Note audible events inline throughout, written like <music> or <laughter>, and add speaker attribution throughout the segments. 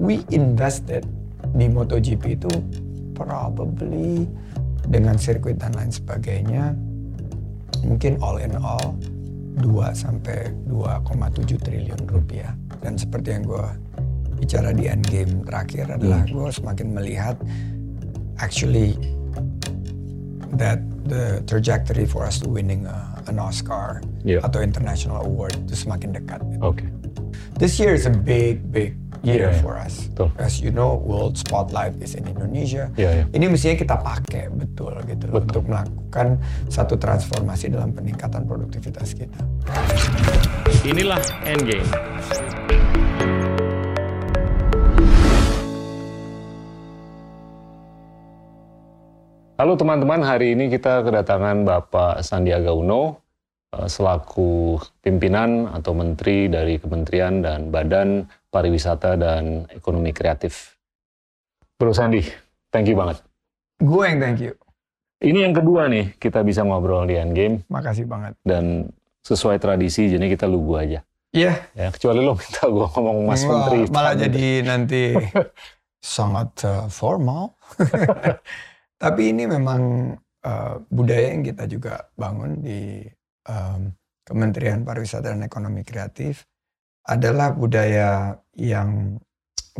Speaker 1: we invested di MotoGP itu probably dengan sirkuit dan lain sebagainya mungkin all in all 2 sampai 2,7 triliun rupiah dan seperti yang gue bicara di end game terakhir adalah gue semakin melihat actually that the trajectory for us to winning a, an Oscar
Speaker 2: Yeah.
Speaker 1: atau international award itu semakin dekat.
Speaker 2: Oke.
Speaker 1: This year is a big, big year
Speaker 2: Yeah, yeah.
Speaker 1: for us.
Speaker 2: Betul.
Speaker 1: As you know, World Spotlight is in Indonesia.
Speaker 2: Iya, iya.
Speaker 1: Ini mestinya kita pakai betul gitu loh,
Speaker 2: Betul.
Speaker 1: untuk melakukan satu transformasi dalam peningkatan produktivitas kita.
Speaker 2: Inilah Endgame. Halo teman-teman, hari ini kita kedatangan Bapak Sandiaga Uno selaku pimpinan atau menteri dari Kementerian dan Badan Pariwisata dan Ekonomi Kreatif. Bro Sandi, thank you banget.
Speaker 1: Gue yang thank you.
Speaker 2: Ini yang kedua nih, kita bisa ngobrol di Endgame
Speaker 1: Makasih banget.
Speaker 2: dan sesuai tradisi, jadi kita lugu aja.
Speaker 1: Iya.
Speaker 2: Ya, kecuali lo minta gue ngomong Mas
Speaker 1: Wah,
Speaker 2: Menteri.
Speaker 1: Malah jadi nanti <laughs> sangat uh, formal. <laughs> Tapi ini memang uh, budaya yang kita juga bangun di um, Kementerian Pariwisata dan Ekonomi Kreatif adalah budaya yang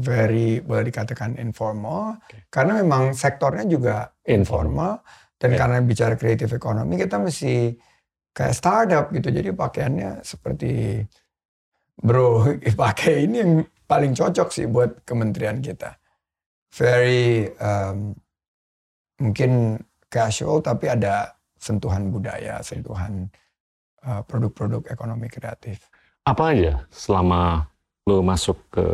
Speaker 1: very boleh dikatakan informal
Speaker 2: Oke.
Speaker 1: karena memang sektornya juga informal dan
Speaker 2: Ya.
Speaker 1: karena bicara kreatif ekonomi kita mesti kayak startup gitu jadi pakaiannya seperti bro <laughs> pakai ini yang paling cocok sih buat kementerian kita very um, mungkin casual tapi ada sentuhan budaya sentuhan uh, produk-produk ekonomi kreatif
Speaker 2: Apa aja selama lo masuk ke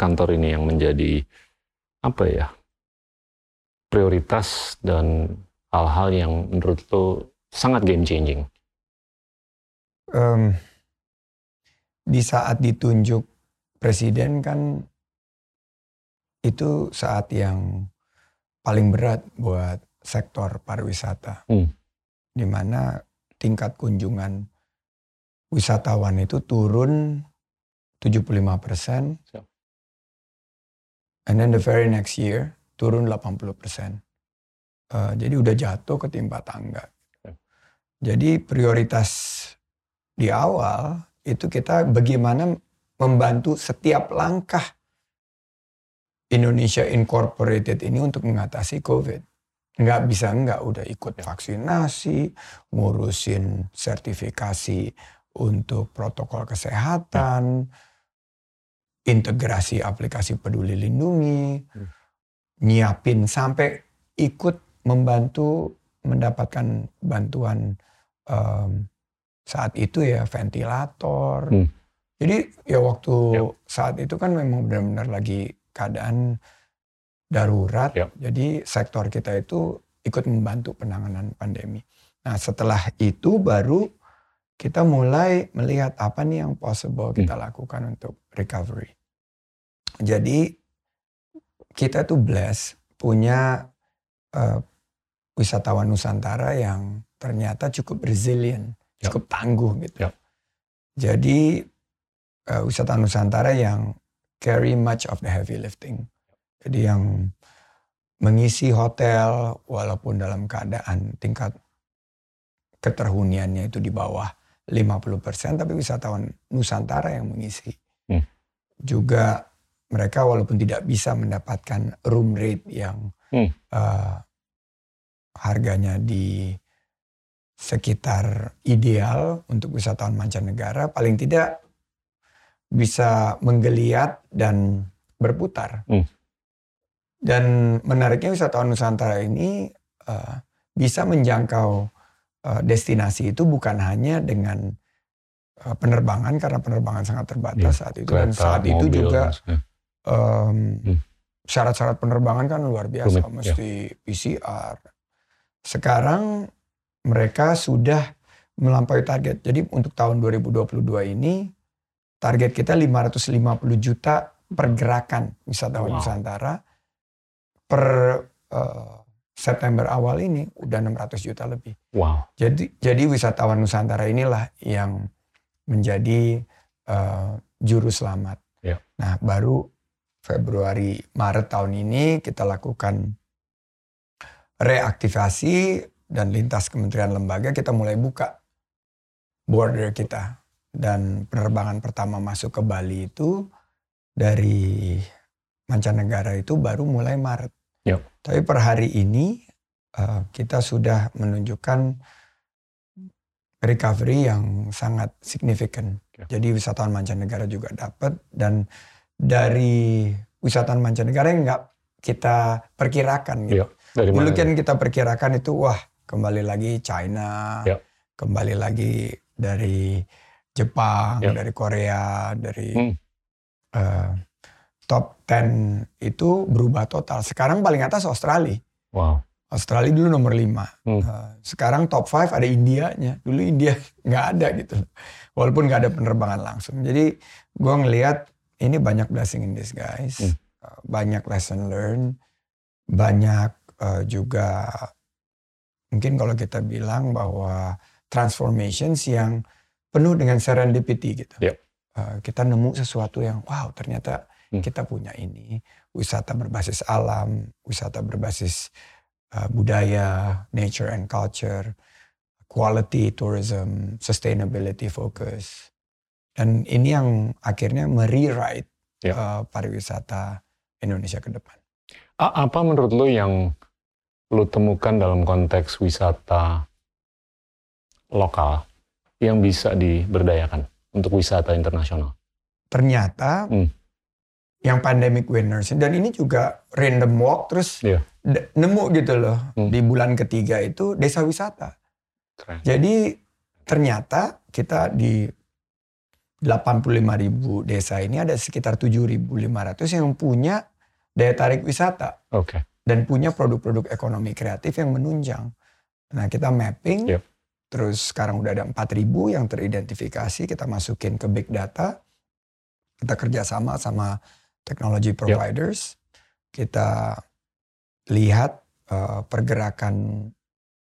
Speaker 2: kantor ini yang menjadi apa ya prioritas dan hal-hal yang menurut lo sangat game changing?
Speaker 1: Em, di saat ditunjuk presiden kan itu saat yang paling berat buat sektor pariwisata.
Speaker 2: Hmm.
Speaker 1: Di mana tingkat kunjungan wisatawan itu turun 75 persen. And then the very next year turun 80 persen. Eh, jadi udah jatuh ketimpa tangga. Jadi prioritas di awal itu kita bagaimana membantu setiap langkah Indonesia Incorporated ini untuk mengatasi COVID. Nggak bisa nggak udah ikut
Speaker 2: Ya.
Speaker 1: vaksinasi, ngurusin sertifikasi untuk protokol kesehatan, integrasi aplikasi peduli lindungi, nyiapin sampai ikut membantu mendapatkan bantuan em, saat itu ya ventilator.
Speaker 2: Hmm.
Speaker 1: Jadi ya waktu
Speaker 2: Yap.
Speaker 1: saat itu kan memang benar-benar lagi keadaan darurat.
Speaker 2: Yap.
Speaker 1: Jadi sektor kita itu ikut membantu penanganan pandemi. Nah setelah itu baru kita mulai melihat apa nih yang possible kita lakukan untuk recovery. Jadi kita tuh blessed punya eh, wisatawan Nusantara yang ternyata cukup resilient,
Speaker 2: Yap.
Speaker 1: cukup tangguh gitu.
Speaker 2: Yap.
Speaker 1: Jadi eh, wisatawan Nusantara yang carry much of the heavy lifting. Jadi yang mengisi hotel walaupun dalam keadaan tingkat keterhuniannya itu di bawah 50% tapi wisatawan Nusantara yang mengisi.
Speaker 2: Hmm.
Speaker 1: Juga mereka walaupun tidak bisa mendapatkan room rate yang
Speaker 2: Hmm.
Speaker 1: eh, harganya di sekitar ideal untuk wisatawan mancanegara paling tidak bisa menggeliat dan berputar.
Speaker 2: Hmm.
Speaker 1: Dan menariknya wisatawan Nusantara ini eh, bisa menjangkau eh, destinasi itu bukan hanya dengan eh, penerbangan karena penerbangan sangat terbatas
Speaker 2: Iya,
Speaker 1: saat itu dan saat itu
Speaker 2: mobil,
Speaker 1: juga
Speaker 2: maksudnya.
Speaker 1: em,
Speaker 2: Hmm.
Speaker 1: syarat-syarat penerbangan kan luar biasa,
Speaker 2: Rumit, ya.
Speaker 1: mesti PCR. Sekarang mereka sudah melampaui target. Jadi untuk tahun 2022 ini target kita 550 juta pergerakan wisatawan
Speaker 2: Wow.
Speaker 1: Nusantara per eh, September awal ini udah 600 juta lebih.
Speaker 2: Wow.
Speaker 1: Jadi jadi wisatawan Nusantara inilah yang menjadi eh, juru selamat.
Speaker 2: Ya.
Speaker 1: Nah, baru Februari Maret tahun ini kita lakukan reaktivasi dan lintas kementerian lembaga kita mulai buka border kita dan penerbangan pertama masuk ke Bali itu dari mancanegara itu baru mulai Maret.
Speaker 2: Yep.
Speaker 1: Tapi per hari ini uh, kita sudah menunjukkan recovery yang sangat signifikan.
Speaker 2: Yep.
Speaker 1: Jadi wisatawan mancanegara juga dapat dan dari wisatawan mancanegara yang nggak kita perkirakan gitu.
Speaker 2: Yep. Dari
Speaker 1: Dulu
Speaker 2: mana?
Speaker 1: kan kita perkirakan itu wah kembali lagi China,
Speaker 2: Yep.
Speaker 1: kembali lagi dari Jepang,
Speaker 2: Yep.
Speaker 1: dari Korea, dari
Speaker 2: Hmm.
Speaker 1: eh, top 10 itu berubah total. Sekarang paling atas Australia.
Speaker 2: Wow.
Speaker 1: Australia dulu nomor 5.
Speaker 2: Hmm.
Speaker 1: sekarang top 5 ada Indianya. Dulu India <laughs> nggak ada gitu. Walaupun nggak ada penerbangan langsung. Jadi gue ngelihat ini banyak blessing in disguise.
Speaker 2: Hmm.
Speaker 1: Eh, Banyak lesson learned. Banyak eh, juga mungkin kalau kita bilang bahwa transformations yang penuh dengan serendipity gitu.
Speaker 2: Yep.
Speaker 1: Eh, kita nemu sesuatu yang wow ternyata
Speaker 2: Hmm.
Speaker 1: kita punya ini. Wisata berbasis alam, wisata berbasis uh, budaya, nature and culture, quality tourism, sustainability focus. Dan ini yang akhirnya merewrite
Speaker 2: Ya.
Speaker 1: uh, pariwisata Indonesia ke depan.
Speaker 2: A- apa menurut lo yang lo temukan dalam konteks wisata lokal yang bisa diberdayakan untuk wisata internasional?
Speaker 1: Ternyata
Speaker 2: Hmm.
Speaker 1: Yang pandemic winners dan ini juga random walk terus
Speaker 2: Iya.
Speaker 1: d- nemu gitu loh
Speaker 2: Hmm.
Speaker 1: di bulan ketiga itu desa wisata.
Speaker 2: Keren.
Speaker 1: Jadi ternyata kita di 85 ribu desa ini ada sekitar 7.500 yang punya daya tarik wisata
Speaker 2: Oke.
Speaker 1: dan punya produk-produk ekonomi kreatif yang menunjang. Nah kita mapping,
Speaker 2: Yep.
Speaker 1: terus sekarang udah ada 4.000 yang teridentifikasi, kita masukin ke big data, kita kerjasama sama technology providers, kita lihat eh, pergerakan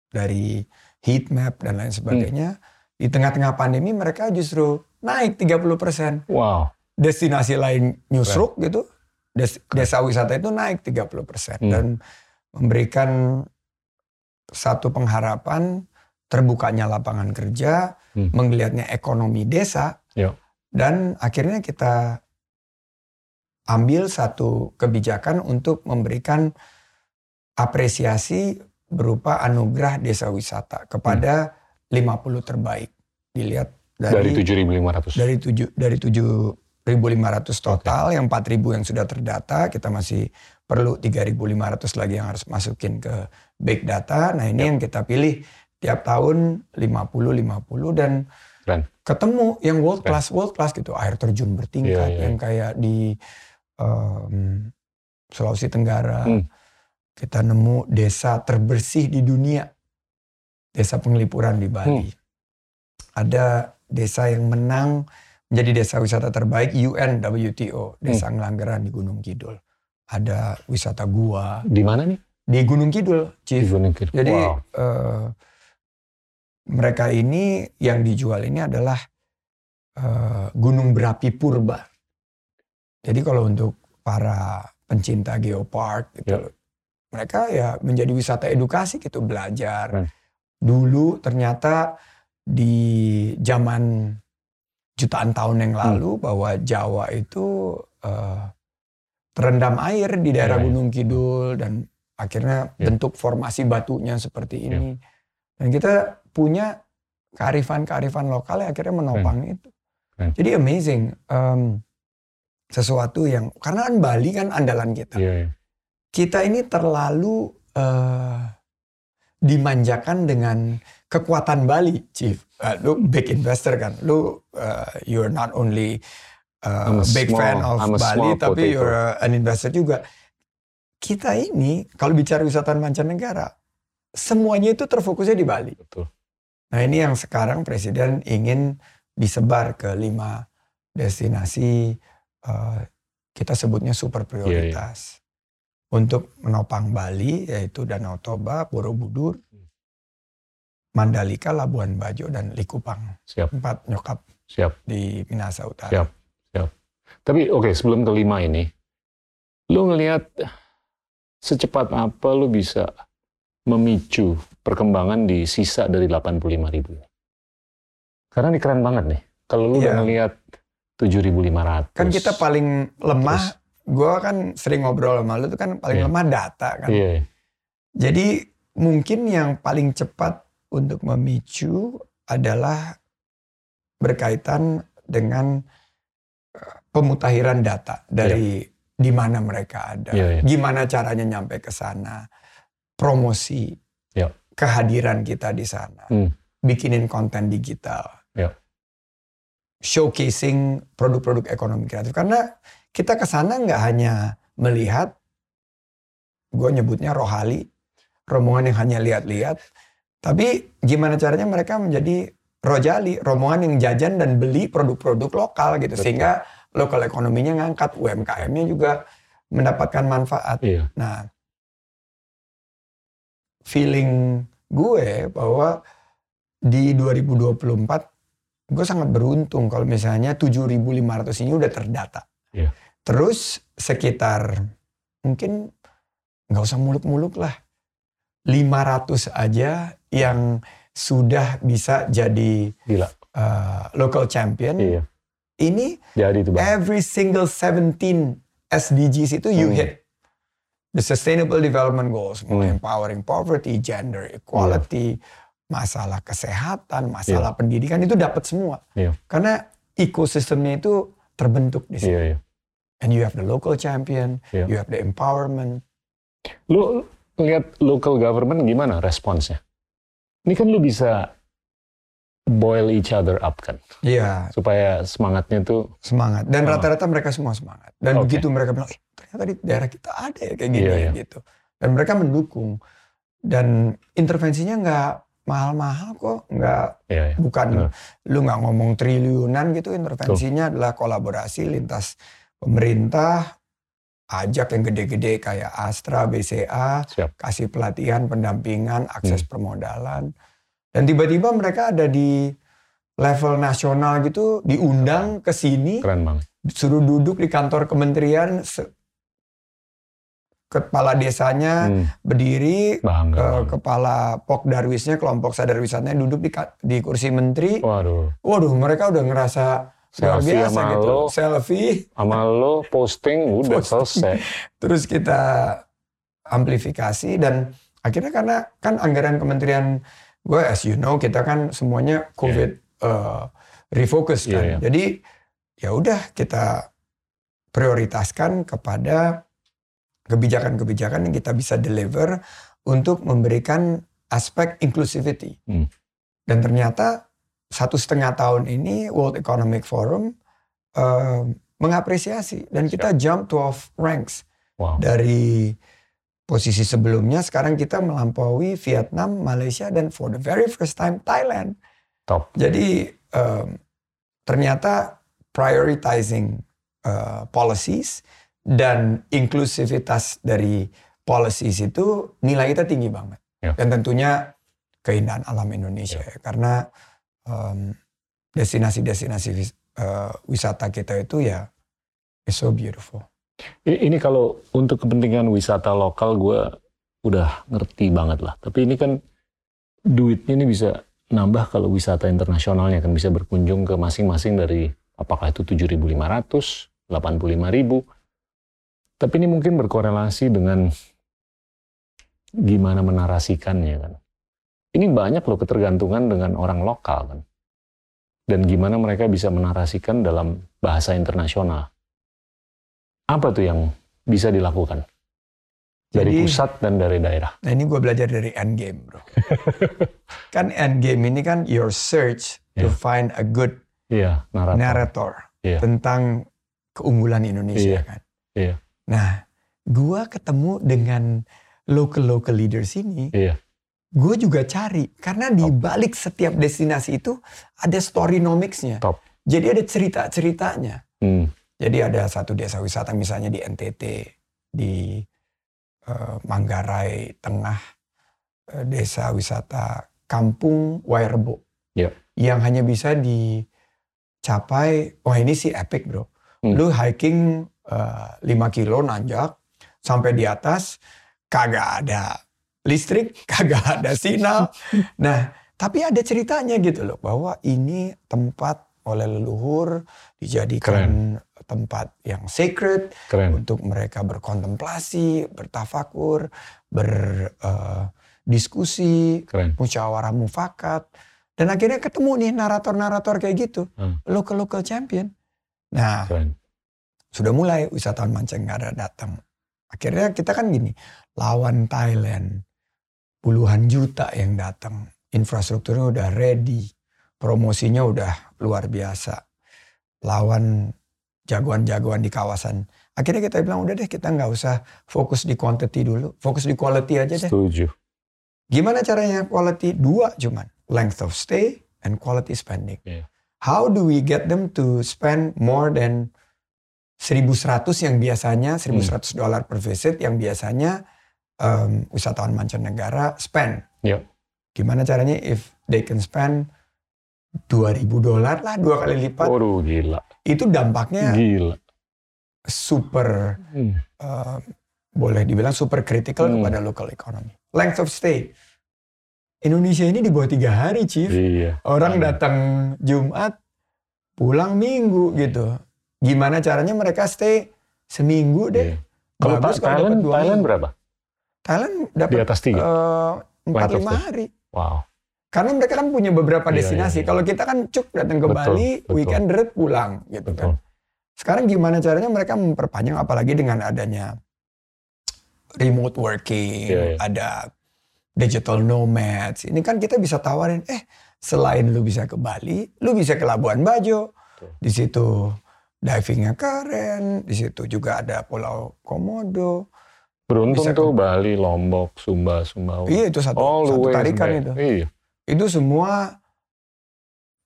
Speaker 1: dari heat map dan lain sebagainya. Di tengah-tengah pandemi mereka justru naik 30%.
Speaker 2: Wow.
Speaker 1: Destinasi lain nyusruk gitu. Des- desa wisata itu naik 30%
Speaker 2: Hmm.
Speaker 1: dan memberikan satu pengharapan terbukanya lapangan kerja,
Speaker 2: Hmm.
Speaker 1: menggeliatnya ekonomi desa,
Speaker 2: Ya.
Speaker 1: dan akhirnya kita ambil satu kebijakan untuk memberikan apresiasi berupa anugerah desa wisata kepada 50 terbaik. Dilihat
Speaker 2: Dari
Speaker 1: dari
Speaker 2: 7.500.
Speaker 1: dari tujuh dari 7.500 total, yang 4.000 yang sudah terdata, kita masih perlu 3.500 lagi yang harus masukin ke big data. Nah ini
Speaker 2: Ya.
Speaker 1: yang kita pilih tiap tahun 50-50 dan
Speaker 2: Keren.
Speaker 1: ketemu yang world class world class gitu, air terjun bertingkat
Speaker 2: Iya, iya.
Speaker 1: yang kayak di em, Sulawesi Tenggara.
Speaker 2: Hmm.
Speaker 1: Kita nemu desa terbersih di dunia, desa penglipuran di Bali.
Speaker 2: Hmm.
Speaker 1: Ada desa yang menang menjadi desa wisata terbaik UN WTO, Desa
Speaker 2: Hmm.
Speaker 1: Ngelanggeran di Gunung Kidul. Ada wisata gua
Speaker 2: Di mana nih?
Speaker 1: di Gunung Kidul,
Speaker 2: Di
Speaker 1: Chief.
Speaker 2: Gunung Kidul.
Speaker 1: Jadi
Speaker 2: wow.
Speaker 1: eh, mereka ini yang dijual ini adalah eh, gunung berapi purba. Jadi kalau untuk para pencinta geopark gitu,
Speaker 2: Ya.
Speaker 1: mereka ya menjadi wisata edukasi gitu belajar.
Speaker 2: Keren.
Speaker 1: Dulu ternyata di zaman jutaan tahun yang
Speaker 2: Hmm.
Speaker 1: lalu bahwa Jawa itu eh, terendam air di daerah
Speaker 2: Ya, ya.
Speaker 1: Gunung Kidul dan akhirnya
Speaker 2: Ya.
Speaker 1: bentuk formasi batunya seperti ini. Dan kita punya kearifan-kearifan lokal yang akhirnya menopang itu.
Speaker 2: Keren.
Speaker 1: Jadi amazing. Em, sesuatu yang, karena kan Bali kan andalan kita.
Speaker 2: Iya, iya.
Speaker 1: Kita ini terlalu eh, dimanjakan dengan kekuatan Bali, Chief. Eh, lu big investor kan. Lu eh, you're not only
Speaker 2: a
Speaker 1: big
Speaker 2: small-
Speaker 1: fan of
Speaker 2: I'm
Speaker 1: Bali, tapi
Speaker 2: potato.
Speaker 1: you're an investor juga. Kita ini kalau bicara wisatawan mancanegara, semuanya itu terfokusnya di Bali.
Speaker 2: Betul.
Speaker 1: Nah ini yang sekarang Presiden ingin disebar ke lima destinasi eh, kita sebutnya super prioritas. Untuk menopang Bali yaitu Danau Toba, Borobudur, Mandalika, Labuan Bajo, dan Likupang.
Speaker 2: Siap,
Speaker 1: Empat nyokap
Speaker 2: siap.
Speaker 1: di Minahasa Utara.
Speaker 2: Siap. Tapi oke, sebelum kelima ini, Lu ngelihat secepat apa lu bisa memicu perkembangan di sisa dari 85 ribu? Karena ini keren banget nih. Kalau lu udah
Speaker 1: Iya.
Speaker 2: ngelihat 7.500.
Speaker 1: Kan kita paling lemah, gue kan sering ngobrol sama lu tuh kan paling
Speaker 2: Iya.
Speaker 1: lemah data kan.
Speaker 2: Iya.
Speaker 1: Jadi mungkin yang paling cepat untuk memicu adalah berkaitan dengan eh, pemutahiran data dari di mana mereka ada,
Speaker 2: Iya, iya.
Speaker 1: gimana caranya nyampe ke sana, promosi,
Speaker 2: Iya.
Speaker 1: kehadiran kita di sana,
Speaker 2: Hmm.
Speaker 1: bikinin konten digital. Showcasing produk-produk ekonomi kreatif. Karena kita ke sana nggak hanya melihat, gue nyebutnya rohali, rombongan yang hanya lihat-lihat, tapi gimana caranya mereka menjadi rojali, rombongan yang jajan dan beli produk-produk lokal gitu,
Speaker 2: Betul.
Speaker 1: sehingga lokal ekonominya ngangkat, UMKM-nya juga mendapatkan manfaat.
Speaker 2: Iya.
Speaker 1: Nah, feeling gue bahwa di 2024 gue sangat beruntung kalau misalnya 7.500 ini udah terdata.
Speaker 2: Iya.
Speaker 1: Terus sekitar mungkin nggak usah muluk-muluk lah. 500 aja yang sudah bisa jadi
Speaker 2: Gila.
Speaker 1: uh, local champion.
Speaker 2: Iya.
Speaker 1: Ini
Speaker 2: Jadi itu bang.
Speaker 1: every single 17 SDGs itu you
Speaker 2: Hmm.
Speaker 1: hit. The Sustainable Development Goals,
Speaker 2: Hmm.
Speaker 1: empowering poverty, gender equality, masalah kesehatan, masalah pendidikan itu dapat semua.
Speaker 2: Iya.
Speaker 1: Karena ekosistemnya itu terbentuk di sini.
Speaker 2: Iya, iya.
Speaker 1: And you have the local champion,
Speaker 2: Iya.
Speaker 1: you have the empowerment.
Speaker 2: Lu lihat local government gimana responsnya? Ini kan lu bisa boil each other up kan,
Speaker 1: Iya,
Speaker 2: supaya semangatnya tuh
Speaker 1: semangat. Dan
Speaker 2: Oh.
Speaker 1: rata-rata mereka semua semangat. Dan
Speaker 2: Oke.
Speaker 1: begitu mereka bilang, eh, ternyata di daerah kita ada ya kayak gini ya,"
Speaker 2: iya.
Speaker 1: gitu. Dan mereka mendukung. Dan intervensinya nggak mahal-mahal kok, nggak
Speaker 2: ya, ya.
Speaker 1: bukan
Speaker 2: Benar.
Speaker 1: lu nggak ngomong triliunan gitu. Intervensinya adalah kolaborasi lintas pemerintah, ajak yang gede-gede kayak Astra, BCA,
Speaker 2: Siap.
Speaker 1: kasih pelatihan, pendampingan,
Speaker 2: Hmm.
Speaker 1: akses permodalan. Dan tiba-tiba mereka ada di level nasional gitu, diundang ke sini, suruh duduk di kantor kementerian, kepala desanya
Speaker 2: Hmm,
Speaker 1: berdiri,
Speaker 2: bangga.
Speaker 1: ke
Speaker 2: banget.
Speaker 1: kepala POK Darwisnya, kelompok sadar wisatanya duduk di, di kursi menteri.
Speaker 2: Waduh,
Speaker 1: Waduh, mereka udah ngerasa luar
Speaker 2: Selfie
Speaker 1: biasa
Speaker 2: sama
Speaker 1: gitu.
Speaker 2: lo.
Speaker 1: Selfie,
Speaker 2: sama lo posting udah
Speaker 1: Posting.
Speaker 2: selesai. <laughs>
Speaker 1: terus kita amplifikasi dan akhirnya karena kan anggaran kementerian gue as you know kita kan semuanya COVID eh, refocus kan.
Speaker 2: Iya, iya.
Speaker 1: Jadi ya udah kita prioritaskan kepada kebijakan-kebijakan yang kita bisa deliver untuk memberikan aspek inclusivity.
Speaker 2: Hmm.
Speaker 1: Dan ternyata satu setengah tahun ini World Economic Forum eh, mengapresiasi dan kita jump 12 ranks
Speaker 2: Wow.
Speaker 1: dari posisi sebelumnya sekarang kita melampaui Vietnam, Malaysia dan for the very first time Thailand.
Speaker 2: Top.
Speaker 1: Jadi em, ternyata prioritizing eh, policies dan inklusivitas dari policies itu nilai kita tinggi banget.
Speaker 2: Ya.
Speaker 1: Dan tentunya keindahan alam Indonesia ya. karena destinasi-destinasi wis- eh, wisata kita itu ya is so beautiful.
Speaker 2: Ini kalau untuk kepentingan wisata lokal gue udah ngerti banget lah. Tapi ini kan duitnya ini bisa nambah kalau wisata internasionalnya kan bisa berkunjung ke masing-masing dari apakah itu 7.500, 85.000. Tapi ini mungkin berkorelasi dengan gimana menarasikannya kan. Ini banyak loh ketergantungan dengan orang lokal kan. Dan gimana mereka bisa menarasikan dalam bahasa internasional. Apa tuh yang bisa dilakukan? Dari
Speaker 1: Jadi-
Speaker 2: pusat dan dari daerah.
Speaker 1: Nah ini gue belajar dari Endgame bro. <laughs> kan Endgame ini kan your search to
Speaker 2: Iya.
Speaker 1: find a good
Speaker 2: Iya, narator.
Speaker 1: narrator
Speaker 2: Iya.
Speaker 1: tentang keunggulan Indonesia
Speaker 2: Iya.
Speaker 1: kan.
Speaker 2: Iya.
Speaker 1: Nah gue ketemu dengan local-local leaders ini,
Speaker 2: Iya,
Speaker 1: gue juga cari. Karena di balik setiap destinasi itu ada storynomics-nya.
Speaker 2: Top.
Speaker 1: Jadi ada cerita-ceritanya.
Speaker 2: hmm,
Speaker 1: Jadi ada satu desa wisata misalnya di NTT, di eh, Manggarai Tengah, eh, desa wisata Kampung Wairebo.
Speaker 2: Iya.
Speaker 1: Yang hanya bisa dicapai, wah ini sih epic bro.
Speaker 2: Hmm.
Speaker 1: Lu hiking 5 kilo nanjak, sampai di atas kagak ada listrik, <laughs> kagak ada sinyal. Nah, tapi ada ceritanya gitu loh bahwa ini tempat oleh leluhur dijadikan Keren. tempat yang sacred Keren. untuk mereka berkontemplasi, bertafakur, berdiskusi, uh, musyawarah mufakat. Dan akhirnya ketemu nih narator-narator kayak gitu, hmm. local-local champion. Nah, Keren. Sudah mulai wisatawan mancanegara datang. Akhirnya kita kan gini, lawan Thailand, puluhan juta yang datang infrastrukturnya udah ready, promosinya udah luar biasa. Lawan jagoan-jagoan di kawasan. Akhirnya kita bilang udah deh kita nggak usah fokus di quantity dulu, fokus di quality aja deh.
Speaker 2: Setuju.
Speaker 1: Gimana caranya quality? Dua cuman, length of stay and quality spending. Yeah. How do we get them to spend more than 1100 yang biasanya 1100 hmm. dolar per visit yang biasanya um, wisatawan mancanegara spend.
Speaker 2: Yeah.
Speaker 1: Gimana caranya if they can spend 2000 dolar lah dua kali lipat.
Speaker 2: Waduh gila.
Speaker 1: Itu dampaknya
Speaker 2: gila.
Speaker 1: super hmm. uh, boleh dibilang super critical hmm. kepada local economy. Length of stay. Indonesia ini di bawah tiga hari, Chief.
Speaker 2: Iya.
Speaker 1: Orang iya. datang Jumat, pulang Minggu gitu. Gimana caranya mereka stay seminggu deh? Iya.
Speaker 2: Kalau Thailand, Thailand berapa?
Speaker 1: Thailand dapat di atas tiga. Uh, empat lima hari.
Speaker 2: Wow.
Speaker 1: Karena mereka kan punya beberapa iya, destinasi. Iya, iya. Kalau kita kan cuk datang ke betul, Bali, betul. weekend deret pulang gitu kan. betul. kan. Sekarang gimana caranya mereka memperpanjang apalagi dengan adanya remote working, iya, iya. ada digital nomads. Ini kan kita bisa tawarin, eh selain lu bisa ke Bali, lu bisa ke Labuan Bajo. Di situ divingnya keren, di situ juga ada Pulau Komodo.
Speaker 2: Beruntung bisa tuh ke... Bali, Lombok, Sumba, Sumbawa.
Speaker 1: Iya itu satu, All satu tarikan itu.
Speaker 2: Iya.
Speaker 1: Itu semua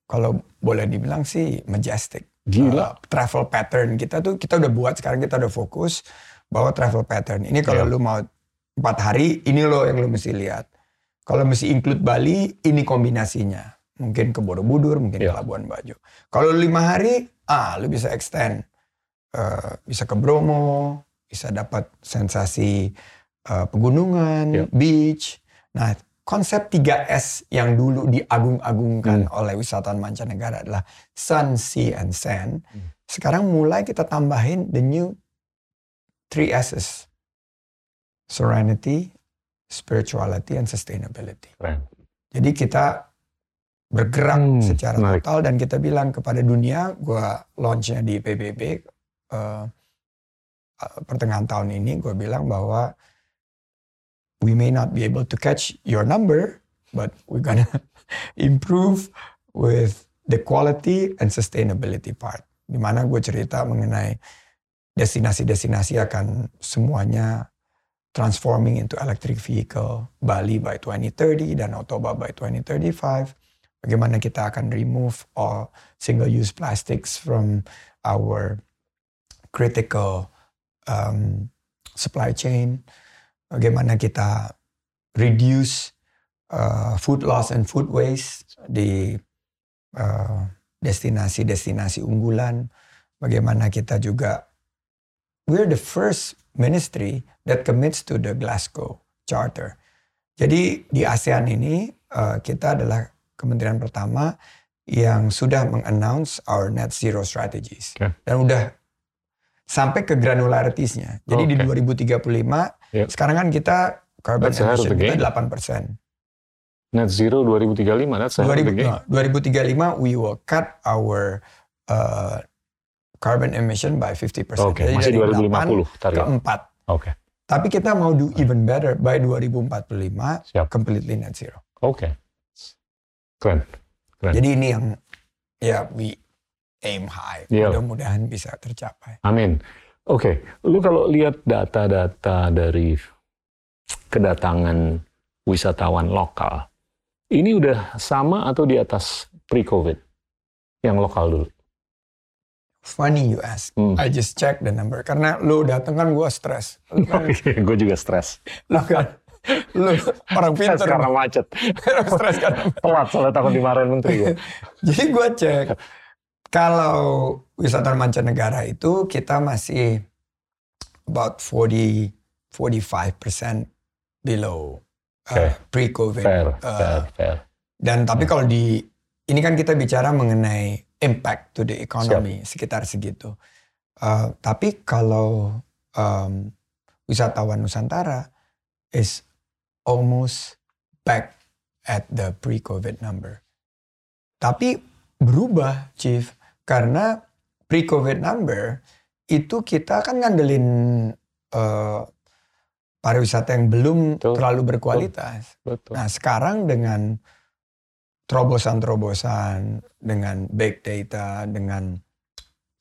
Speaker 1: kalau boleh dibilang sih majestic.
Speaker 2: Gila. Uh,
Speaker 1: travel pattern kita tuh kita udah buat sekarang kita udah fokus bahwa travel pattern ini kalau yeah. lu mau empat hari ini lo yang lu mesti lihat. Kalau mesti include Bali ini kombinasinya. Mungkin ke Borobudur, mungkin yeah. ke Labuan Bajo. Kalau lima hari, ah lu bisa extend. Uh, bisa ke Bromo, bisa dapat sensasi uh, pegunungan, yeah. beach. Nah, konsep 3S yang dulu diagung-agungkan hmm. oleh wisatawan mancanegara adalah sun, sea, and sand. Hmm. Sekarang mulai kita tambahin the new 3 S's. Serenity, spirituality, and sustainability.
Speaker 2: Keren.
Speaker 1: Jadi kita bergerak hmm, secara menarik. total dan kita bilang kepada dunia, gue launchnya di PBB uh, eh, pertengahan tahun ini, gue bilang bahwa we may not be able to catch your number, but we're gonna <laughs> improve with the quality and sustainability part. Di mana gue cerita mengenai destinasi-destinasi akan semuanya transforming into electric vehicle, Bali by 2030 dan Otoba by 2035. Bagaimana kita akan remove all single-use plastics from our critical um, supply chain bagaimana kita reduce uh, food loss and food waste di uh, destinasi-destinasi uh, unggulan, bagaimana kita juga we're the first ministry that commits to the Glasgow Charter. Jadi di ASEAN ini uh, kita adalah kementerian pertama yang sudah mengannounce our net zero strategies okay. dan udah sampai ke granularitiesnya. Jadi okay. di 2035 Yep. Sekarang kan kita carbon that's emission kita 8 persen.
Speaker 2: Net zero 2035, that's 2000, no,
Speaker 1: 2035 we will cut our uh, carbon emission by 50 persen.
Speaker 2: Okay. Jadi Masih dari 2050 target.
Speaker 1: ke 4.
Speaker 2: Oke. Okay.
Speaker 1: Tapi kita mau do even better by 2045 Siap. completely net zero.
Speaker 2: Oke. Okay. Keren. Keren.
Speaker 1: Jadi ini yang ya we aim high. Yeah. Mudah-mudahan bisa tercapai.
Speaker 2: Amin. Oke, okay. lu kalau lihat data-data dari kedatangan wisatawan lokal, ini udah sama atau di atas pre-COVID yang lokal dulu?
Speaker 1: Funny you ask. Hmm. I just check the number karena lu dateng kan gue stres.
Speaker 2: Kan, <laughs> okay, gue juga stres.
Speaker 1: Lu kan, lu orang pintar.
Speaker 2: karena macet.
Speaker 1: stres kan. <laughs>
Speaker 2: Telat soalnya takut dimarahin menteri ya. <laughs>
Speaker 1: Jadi gue cek kalau wisatawan mancanegara itu kita masih about 40 45% below uh, pre-COVID.
Speaker 2: Fair,
Speaker 1: uh,
Speaker 2: fair, fair.
Speaker 1: Dan tapi
Speaker 2: Ya.
Speaker 1: kalau di ini kan kita bicara mengenai impact to the economy sekitar segitu. Uh, tapi kalau um, wisatawan Nusantara is almost back at the pre-COVID number. Tapi berubah, Chief, karena pre-COVID number itu kita kan ngandelin uh, pariwisata yang belum
Speaker 2: Betul.
Speaker 1: terlalu berkualitas.
Speaker 2: Betul.
Speaker 1: Nah sekarang dengan terobosan-terobosan, dengan big data, dengan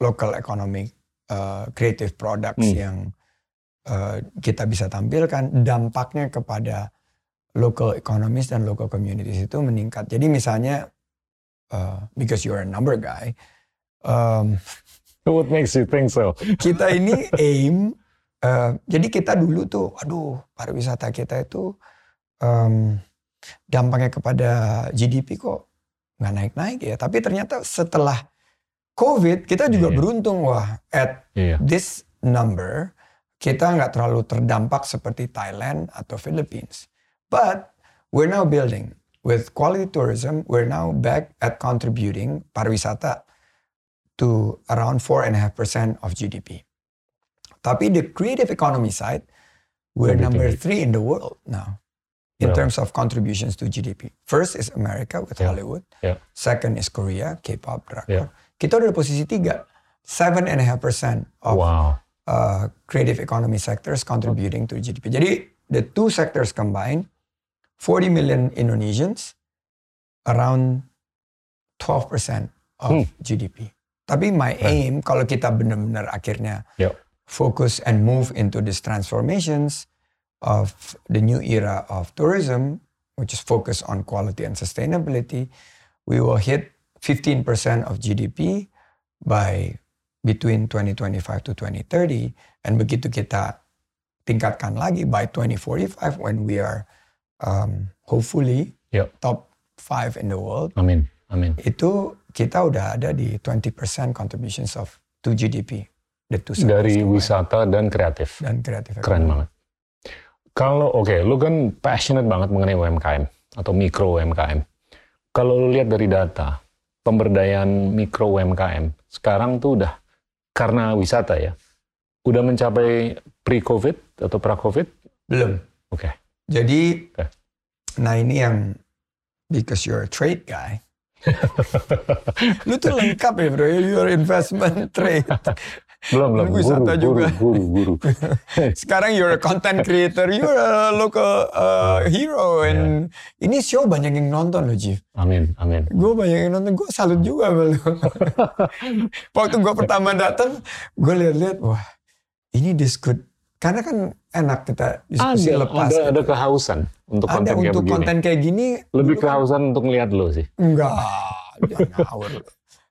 Speaker 1: local economic uh, creative products
Speaker 2: Hmm.
Speaker 1: yang uh, kita bisa tampilkan, dampaknya kepada local economies dan local communities itu meningkat. Jadi misalnya, uh, because you're a number guy, um, <laughs>
Speaker 2: What makes you think so? <laughs>
Speaker 1: kita ini aim eh, jadi kita dulu tuh aduh pariwisata kita itu em, dampaknya kepada GDP kok nggak naik-naik ya tapi ternyata setelah COVID kita juga
Speaker 2: Iya.
Speaker 1: beruntung wah at
Speaker 2: Iya.
Speaker 1: this number kita nggak terlalu terdampak seperti Thailand atau Philippines but we're now building with quality tourism we're now back at contributing pariwisata to around 4.5% of GDP. Tapi the creative economy side, we're number three in the world now in
Speaker 2: Berapa?
Speaker 1: terms of contributions to GDP. First is America with
Speaker 2: Yeah.
Speaker 1: Hollywood.
Speaker 2: Yeah.
Speaker 1: Second is Korea, K-pop,
Speaker 2: Yeah.
Speaker 1: drakor. Kita udah di posisi tiga. Seven and a half percent of
Speaker 2: Wow.
Speaker 1: uh, creative economy sectors contributing to GDP. Jadi the two sectors combined, 40 million Indonesians, around 12% of
Speaker 2: Hmm.
Speaker 1: GDP. Tapi my aim kalau kita benar-benar akhirnya
Speaker 2: Yep.
Speaker 1: focus and move into these transformations of the new era of tourism, which is focused on quality and sustainability, we will hit 15% of GDP by between 2025 to 2030. And begitu kita tingkatkan lagi by 2045 when we are um, hopefully
Speaker 2: Yep.
Speaker 1: top five in the world,
Speaker 2: Amin. Amin.
Speaker 1: itu kita udah ada di 20% contributions of to GDP. The two
Speaker 2: Dari wisata dan kreatif.
Speaker 1: dan kreatif.
Speaker 2: Keren banget. Kalau oke, lu kan passionate banget mengenai UMKM atau mikro UMKM. Kalau lu lihat dari data pemberdayaan mikro UMKM sekarang tuh udah karena wisata ya, udah mencapai pre-COVID atau pra-COVID?
Speaker 1: Belum.
Speaker 2: Oke.
Speaker 1: Jadi,
Speaker 2: Oke.
Speaker 1: nah ini yang because you're a trade guy. <laughs> Lu tuh lengkap ya bro, you're investment trade.
Speaker 2: Belum, belum.
Speaker 1: Lu wisata
Speaker 2: guru,
Speaker 1: juga.
Speaker 2: Guru, guru, guru. <laughs>
Speaker 1: Sekarang you're a content creator, you're a local uh, hero. And ini show banyak yang nonton loh, Jif.
Speaker 2: Amin, amin.
Speaker 1: Gue banyak yang nonton, gue salut juga lu. <laughs> Waktu gue pertama datang, gue lihat-lihat, wah ini this good. Karena kan enak kita diskusi
Speaker 2: Ada,
Speaker 1: lepas.
Speaker 2: ada,
Speaker 1: gitu.
Speaker 2: ada kehausan untuk
Speaker 1: Ada
Speaker 2: konten kayak
Speaker 1: untuk
Speaker 2: begini.
Speaker 1: konten kayak gini.
Speaker 2: Lebih
Speaker 1: kan-
Speaker 2: kehausan untuk ngeliat lo sih.
Speaker 1: Enggak, jangan ngawur.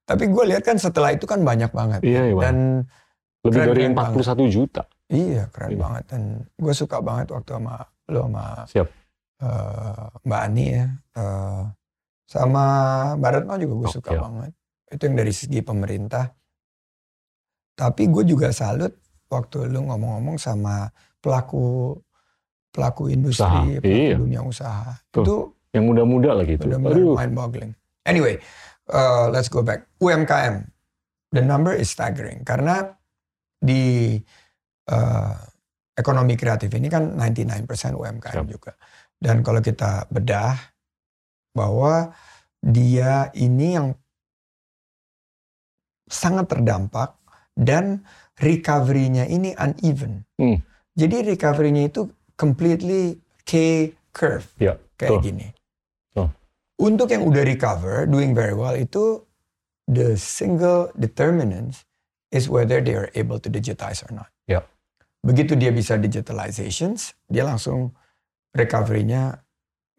Speaker 1: Tapi gue lihat kan setelah itu kan banyak banget.
Speaker 2: Iya, iya.
Speaker 1: Dan
Speaker 2: Lebih
Speaker 1: keren,
Speaker 2: dari
Speaker 1: keren
Speaker 2: 41 juta.
Speaker 1: iya keren
Speaker 2: Iya.
Speaker 1: banget. Dan gue suka banget waktu sama lo sama
Speaker 2: Siap.
Speaker 1: eh, Mbak Ani ya. Eh, sama Mbak Retno juga gue
Speaker 2: Oke.
Speaker 1: suka banget. Itu yang dari segi pemerintah. Tapi gue juga salut waktu lu ngomong-ngomong sama pelaku pelaku industri,
Speaker 2: Usaha,
Speaker 1: pelaku
Speaker 2: iya.
Speaker 1: dunia usaha.
Speaker 2: Tuh.
Speaker 1: Itu
Speaker 2: Yang muda-muda lagi itu.
Speaker 1: benar-benar
Speaker 2: Aduh.
Speaker 1: mind boggling. Anyway, uh, let's go back. UMKM, the number is staggering karena di uh, ekonomi kreatif ini kan 99% UMKM
Speaker 2: Siap.
Speaker 1: juga. Dan kalau kita bedah bahwa dia ini yang sangat terdampak dan recovery-nya ini uneven.
Speaker 2: Hmm.
Speaker 1: Jadi recovery-nya itu completely K curve
Speaker 2: Ya,
Speaker 1: kayak
Speaker 2: Betul.
Speaker 1: gini.
Speaker 2: Betul.
Speaker 1: Untuk yang udah recover, doing very well itu the single determinant is whether they are able to digitize or not.
Speaker 2: Ya.
Speaker 1: Begitu dia bisa digitalizations, dia langsung recovery-nya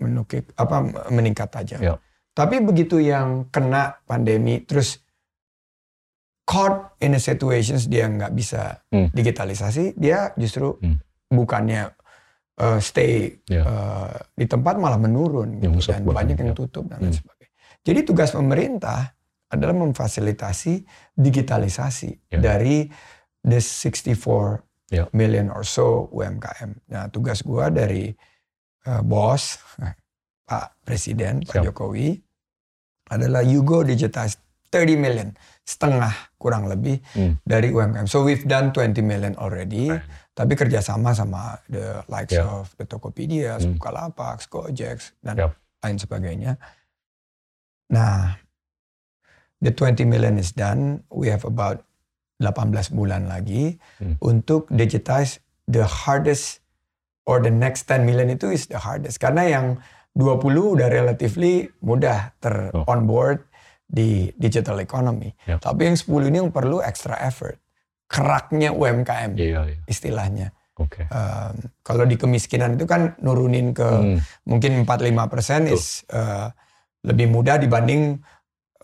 Speaker 1: menukik apa meningkat tajam.
Speaker 2: Ya.
Speaker 1: Tapi begitu yang kena pandemi terus caught in a situations dia nggak bisa
Speaker 2: Hmm.
Speaker 1: digitalisasi, dia justru
Speaker 2: Hmm.
Speaker 1: bukannya uh, stay
Speaker 2: Ya.
Speaker 1: uh, di tempat malah menurun
Speaker 2: Yang
Speaker 1: gitu, dan
Speaker 2: banget,
Speaker 1: banyak yang
Speaker 2: ya.
Speaker 1: tutup dan lain
Speaker 2: Hmm.
Speaker 1: sebagainya. Jadi tugas pemerintah adalah memfasilitasi digitalisasi
Speaker 2: Ya.
Speaker 1: dari the 64
Speaker 2: Ya.
Speaker 1: million or so UMKM. Nah tugas gua dari eh, bos <laughs> Pak Presiden Pak
Speaker 2: Siap.
Speaker 1: Jokowi adalah you go digitize 30 million setengah kurang lebih
Speaker 2: Hmm.
Speaker 1: dari UMKM. So we've done 20 million already.
Speaker 2: Right.
Speaker 1: Tapi kerjasama sama the likes
Speaker 2: Yeah.
Speaker 1: of the Tokopedia,
Speaker 2: Hmm.
Speaker 1: Bukalapak, Gojek dan
Speaker 2: Yep.
Speaker 1: lain sebagainya. Nah, the 20 million is done. We have about 18 bulan lagi
Speaker 2: Hmm.
Speaker 1: untuk digitize the hardest or the next 10 million itu is the hardest karena yang 20 udah relatively mudah ter
Speaker 2: Oh.
Speaker 1: on board di digital economy.
Speaker 2: Yep.
Speaker 1: Tapi yang 10 ini yang perlu extra effort. Keraknya UMKM
Speaker 2: Iya, iya.
Speaker 1: istilahnya.
Speaker 2: Oke.
Speaker 1: Um, kalau di kemiskinan itu kan nurunin ke
Speaker 2: Hmm.
Speaker 1: mungkin 4-5 persen is uh, lebih mudah dibanding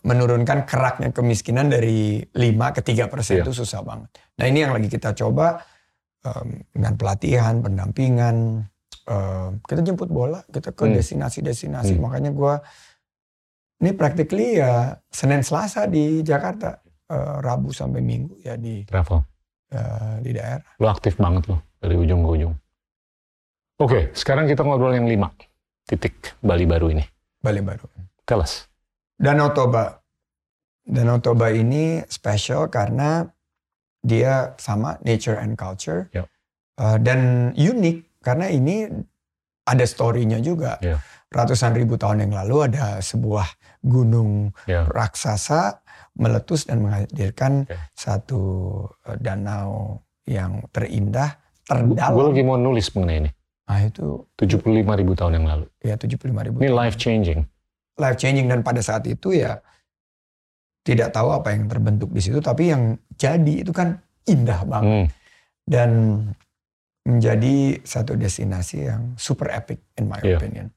Speaker 1: menurunkan keraknya kemiskinan dari 5 ke 3 persen
Speaker 2: Iya.
Speaker 1: itu susah banget. Nah ini yang lagi kita coba um, dengan pelatihan, pendampingan, um, kita jemput bola, kita ke
Speaker 2: Hmm.
Speaker 1: destinasi-destinasi.
Speaker 2: Hmm.
Speaker 1: Makanya gua ini practically ya Senin Selasa di Jakarta, uh, Rabu sampai Minggu ya di
Speaker 2: Travel.
Speaker 1: uh, di daerah.
Speaker 2: Lo aktif banget lo dari ujung ke ujung. Oke, sekarang kita ngobrol yang lima titik Bali baru ini.
Speaker 1: Bali baru.
Speaker 2: Tell us.
Speaker 1: Danau Toba. Danau Toba ini special karena dia sama nature and culture
Speaker 2: Yep.
Speaker 1: Uh, dan unik karena ini ada story-nya juga.
Speaker 2: Yeah.
Speaker 1: Ratusan ribu tahun yang lalu ada sebuah gunung
Speaker 2: Ya.
Speaker 1: raksasa meletus dan menghadirkan
Speaker 2: Oke.
Speaker 1: satu uh, danau yang terindah,
Speaker 2: Gue
Speaker 1: terdalam.
Speaker 2: lagi mau nulis mengenai ini.
Speaker 1: Nah itu
Speaker 2: 75 ribu tahun yang lalu.
Speaker 1: ya 75 ribu
Speaker 2: Ini life changing.
Speaker 1: life changing dan pada saat itu ya tidak tahu apa yang terbentuk di situ tapi yang jadi itu kan indah banget
Speaker 2: Hmm.
Speaker 1: dan menjadi satu destinasi yang super epic in my
Speaker 2: Iya.
Speaker 1: opinion.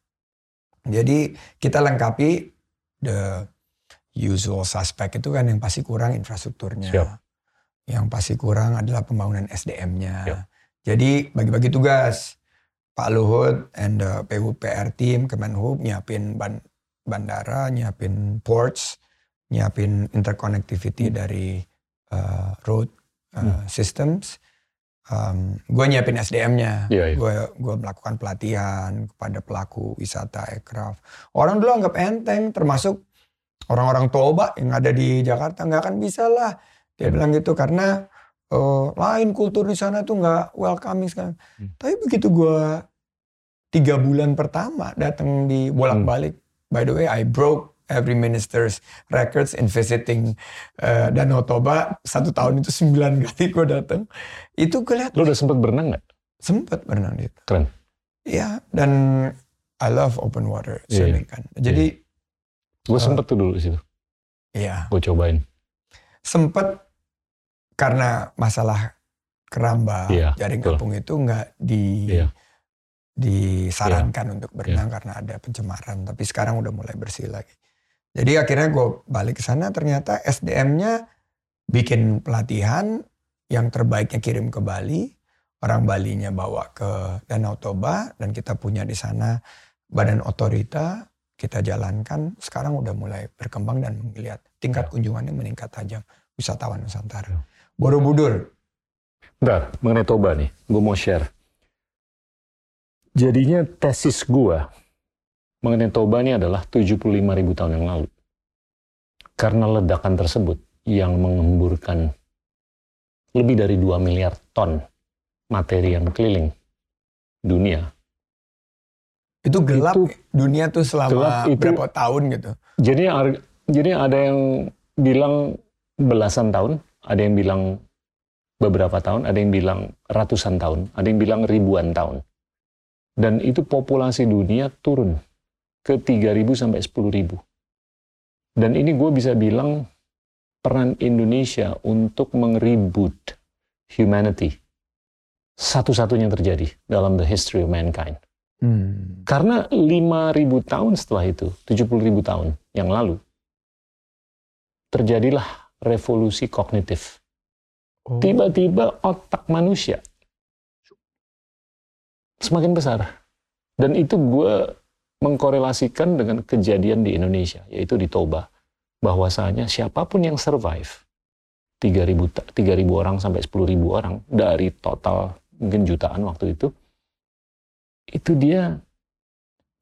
Speaker 1: Jadi kita lengkapi the usual suspect itu kan yang pasti kurang infrastrukturnya.
Speaker 2: Siap.
Speaker 1: Yang pasti kurang adalah pembangunan SDM-nya.
Speaker 2: Siap.
Speaker 1: Jadi bagi-bagi tugas. Pak Luhut and the PUPR team Kemenhub nyiapin ban- bandara, nyiapin ports, nyiapin interconnectivity
Speaker 2: Hmm.
Speaker 1: dari uh, road uh, systems. Um, gue nyiapin SDM-nya.
Speaker 2: Iya, iya.
Speaker 1: Gue gue melakukan pelatihan kepada pelaku wisata aircraft. Orang dulu anggap enteng, termasuk orang-orang Toba yang ada di Jakarta nggak akan bisa lah. Dia
Speaker 2: Hmm.
Speaker 1: bilang gitu karena eh, lain kultur di sana tuh nggak welcoming sekarang.
Speaker 2: Hmm.
Speaker 1: Tapi begitu gue tiga bulan pertama datang di bolak-balik. By the way, I broke every minister's records in visiting eh, Danau Toba. Satu tahun itu sembilan <laughs> kali gue datang. Itu gue lihat
Speaker 2: Lo udah sempet berenang nggak?
Speaker 1: sempet berenang di situ.
Speaker 2: Keren.
Speaker 1: Iya, dan I love open water
Speaker 2: Iya.
Speaker 1: swimming kan. Jadi
Speaker 2: Gue
Speaker 1: Oh.
Speaker 2: sempet tuh dulu di situ.
Speaker 1: iya,
Speaker 2: Gue cobain.
Speaker 1: sempet karena masalah keramba
Speaker 2: Iya,
Speaker 1: jaring
Speaker 2: betul.
Speaker 1: apung itu nggak di
Speaker 2: Iya.
Speaker 1: disarankan untuk berenang karena ada pencemaran. Tapi sekarang udah mulai bersih lagi. Jadi akhirnya gue balik ke sana ternyata SDM-nya bikin pelatihan yang terbaiknya kirim ke Bali. Orang Balinya bawa ke Danau Toba dan kita punya di sana badan otorita kita jalankan sekarang udah mulai berkembang dan melihat tingkat
Speaker 2: Ya.
Speaker 1: kunjungannya meningkat tajam wisatawan Nusantara.
Speaker 2: Ya.
Speaker 1: Borobudur,
Speaker 2: Bentar, mengenai Toba nih, gue mau share. Jadinya tesis gue mengenai Toba ini adalah 75 ribu tahun yang lalu. Karena ledakan tersebut yang mengemburkan lebih dari 2 miliar ton materi yang keliling dunia.
Speaker 1: itu gelap
Speaker 2: Itu-
Speaker 1: dunia tuh selama
Speaker 2: gelap itu-
Speaker 1: berapa tahun gitu.
Speaker 2: Jadi jadi ada yang bilang belasan tahun, ada yang bilang beberapa tahun, ada yang bilang ratusan tahun, ada yang bilang ribuan tahun. Dan itu populasi dunia turun ke 3.000 sampai 10.000. Dan ini gue bisa bilang peran Indonesia untuk mengreboot humanity. Satu-satunya terjadi dalam the history of mankind.
Speaker 1: Hmm.
Speaker 2: Karena 5.000 tahun setelah itu, 70.000 tahun yang lalu, terjadilah revolusi kognitif.
Speaker 1: Oh.
Speaker 2: Tiba-tiba otak manusia semakin besar. Dan itu gue mengkorelasikan dengan kejadian di Indonesia, yaitu di Toba. Bahwasanya siapa pun yang survive, 3000 3000 orang sampai 10.000 orang dari total mungkin jutaan waktu itu itu dia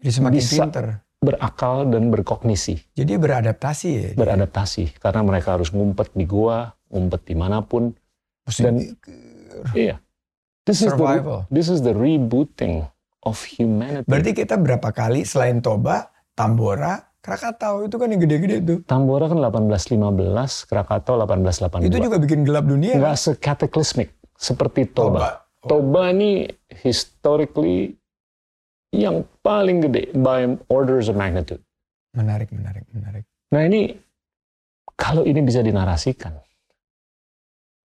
Speaker 1: Jadi semakin
Speaker 2: Bisa.
Speaker 1: pinter.
Speaker 2: berakal dan berkognisi,
Speaker 1: Jadi beradaptasi ya.
Speaker 2: beradaptasi karena mereka harus ngumpet di gua, ngumpet di mana pun.
Speaker 1: Mesti
Speaker 2: dan- Iya. This is the this is the rebooting of humanity.
Speaker 1: Berarti kita berapa kali selain Toba, Tambora, Krakatau itu kan yang gede-gede tuh.
Speaker 2: Tambora kan 1815, Krakatau 1882.
Speaker 1: Itu juga bikin gelap dunia.
Speaker 2: nggak
Speaker 1: kan?
Speaker 2: sekataclysmic seperti Toba.
Speaker 1: Toba.
Speaker 2: Toba ini historically yang paling gede by orders of magnitude.
Speaker 1: Menarik, menarik, menarik.
Speaker 2: Nah ini kalau ini bisa dinarasikan,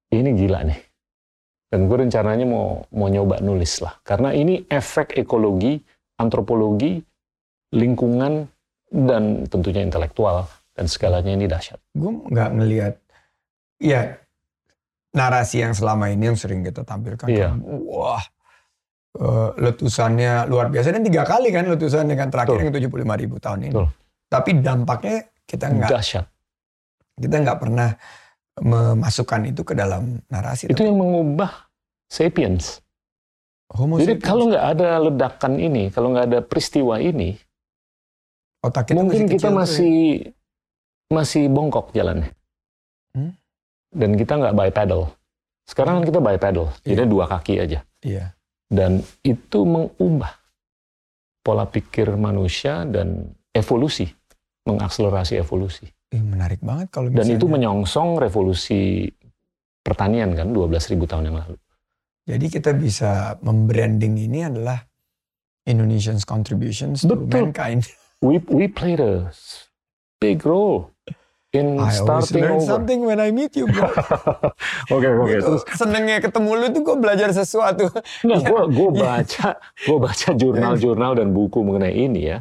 Speaker 2: ini gila nih. Dan gue rencananya mau mau nyoba nulis lah, karena ini efek ekologi, antropologi, lingkungan dan tentunya intelektual dan segalanya ini dahsyat.
Speaker 1: Gue nggak ngelihat, ya narasi yang selama ini yang sering kita tampilkan.
Speaker 2: Iya.
Speaker 1: kan, Wah, eh, letusannya luar biasa dan tiga kali kan letusannya kan terakhir
Speaker 2: Betul.
Speaker 1: yang 75 ribu tahun ini.
Speaker 2: Betul.
Speaker 1: Tapi dampaknya kita nggak
Speaker 2: Dahsyat.
Speaker 1: kita nggak pernah memasukkan itu ke dalam narasi.
Speaker 2: Itu yang mengubah sapiens.
Speaker 1: Homo
Speaker 2: Jadi
Speaker 1: sapiens,
Speaker 2: kalau nggak ada ledakan ini, kalau nggak ada peristiwa ini,
Speaker 1: otak kita
Speaker 2: mungkin
Speaker 1: masih
Speaker 2: kita
Speaker 1: tuh ya.
Speaker 2: masih masih bongkok jalannya.
Speaker 1: Hmm?
Speaker 2: Dan kita nggak bipedal. Sekarang kan kita bipedal, jadi
Speaker 1: Iya.
Speaker 2: dua kaki aja.
Speaker 1: Iya.
Speaker 2: Dan itu mengubah pola pikir manusia dan evolusi, mengakselerasi evolusi.
Speaker 1: Ih, menarik banget kalau
Speaker 2: Dan
Speaker 1: misalnya.
Speaker 2: itu menyongsong revolusi pertanian kan 12.000 tahun yang lalu.
Speaker 1: Jadi kita bisa membranding ini adalah Indonesian's contributions to
Speaker 2: Betul.
Speaker 1: mankind. <laughs>
Speaker 2: We we played a big role in
Speaker 1: I
Speaker 2: starting
Speaker 1: learn
Speaker 2: over.
Speaker 1: something when I meet you, bro.
Speaker 2: Oke oke
Speaker 1: Itu
Speaker 2: terus
Speaker 1: senengnya ketemu lu tuh gue belajar sesuatu. Iya.
Speaker 2: gue gue
Speaker 1: Iya.
Speaker 2: baca gue baca jurnal-jurnal dan buku mengenai ini ya,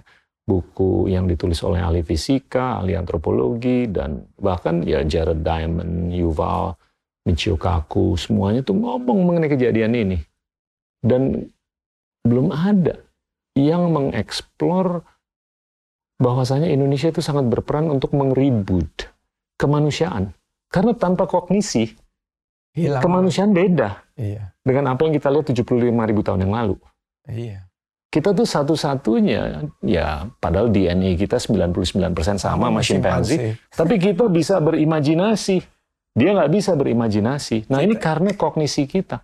Speaker 2: buku yang ditulis oleh ahli fisika, ahli antropologi dan bahkan ya Jared Diamond, Yuval, Michio Kaku, semuanya tuh ngomong mengenai kejadian ini dan belum ada yang mengeksplor bahwasanya Indonesia itu sangat berperan untuk mengreboot kemanusiaan karena tanpa kognisi
Speaker 1: Hilang.
Speaker 2: kemanusiaan beda
Speaker 1: Iya.
Speaker 2: dengan apa yang kita lihat 75 ribu tahun yang lalu.
Speaker 1: Iya.
Speaker 2: Kita tuh satu-satunya, ya padahal DNA kita 99% sama sama chimpanzee, tapi kita bisa berimajinasi. Dia nggak bisa berimajinasi. Nah ini karena kognisi kita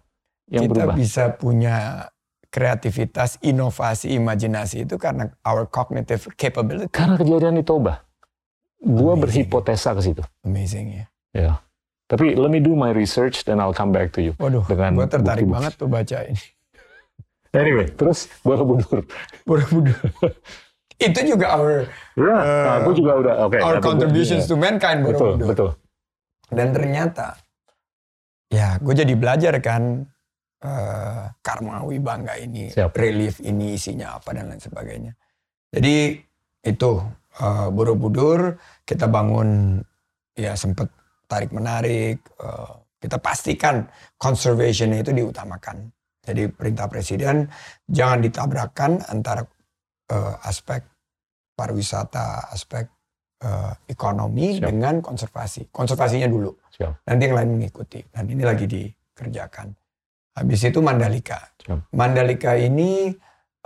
Speaker 2: yang
Speaker 1: kita
Speaker 2: berubah.
Speaker 1: bisa punya kreativitas, inovasi, imajinasi itu karena our cognitive capability.
Speaker 2: Karena kejadian di Toba. Gua
Speaker 1: Amazing.
Speaker 2: berhipotesa ke situ.
Speaker 1: Amazing ya.
Speaker 2: Ya. Tapi let me do my research then I'll come back to you.
Speaker 1: Waduh,
Speaker 2: Dengan
Speaker 1: gue tertarik
Speaker 2: bukti-bukti.
Speaker 1: banget tuh baca ini.
Speaker 2: Anyway, terus Borobudur.
Speaker 1: Borobudur. <laughs> itu juga our
Speaker 2: Ya,
Speaker 1: Eh,
Speaker 2: nah, aku juga udah oke.
Speaker 1: our
Speaker 2: tapi gua-
Speaker 1: contributions
Speaker 2: iya.
Speaker 1: to mankind
Speaker 2: Betul,
Speaker 1: Borobudur.
Speaker 2: betul.
Speaker 1: Dan ternyata, ya gue jadi belajar kan, eh Karmawi Bangga ini,
Speaker 2: Siap.
Speaker 1: relief ini isinya apa dan lain sebagainya. Jadi itu eh, Borobudur kita bangun ya sempat tarik menarik, eh, kita pastikan conservationnya itu diutamakan. Jadi perintah presiden jangan ditabrakkan antara eh, aspek pariwisata, aspek eh, ekonomi
Speaker 2: Siap.
Speaker 1: dengan konservasi. Konservasinya dulu.
Speaker 2: Siap.
Speaker 1: Nanti yang lain mengikuti. Dan ini lagi dikerjakan. Habis itu Mandalika.
Speaker 2: Siap.
Speaker 1: Mandalika ini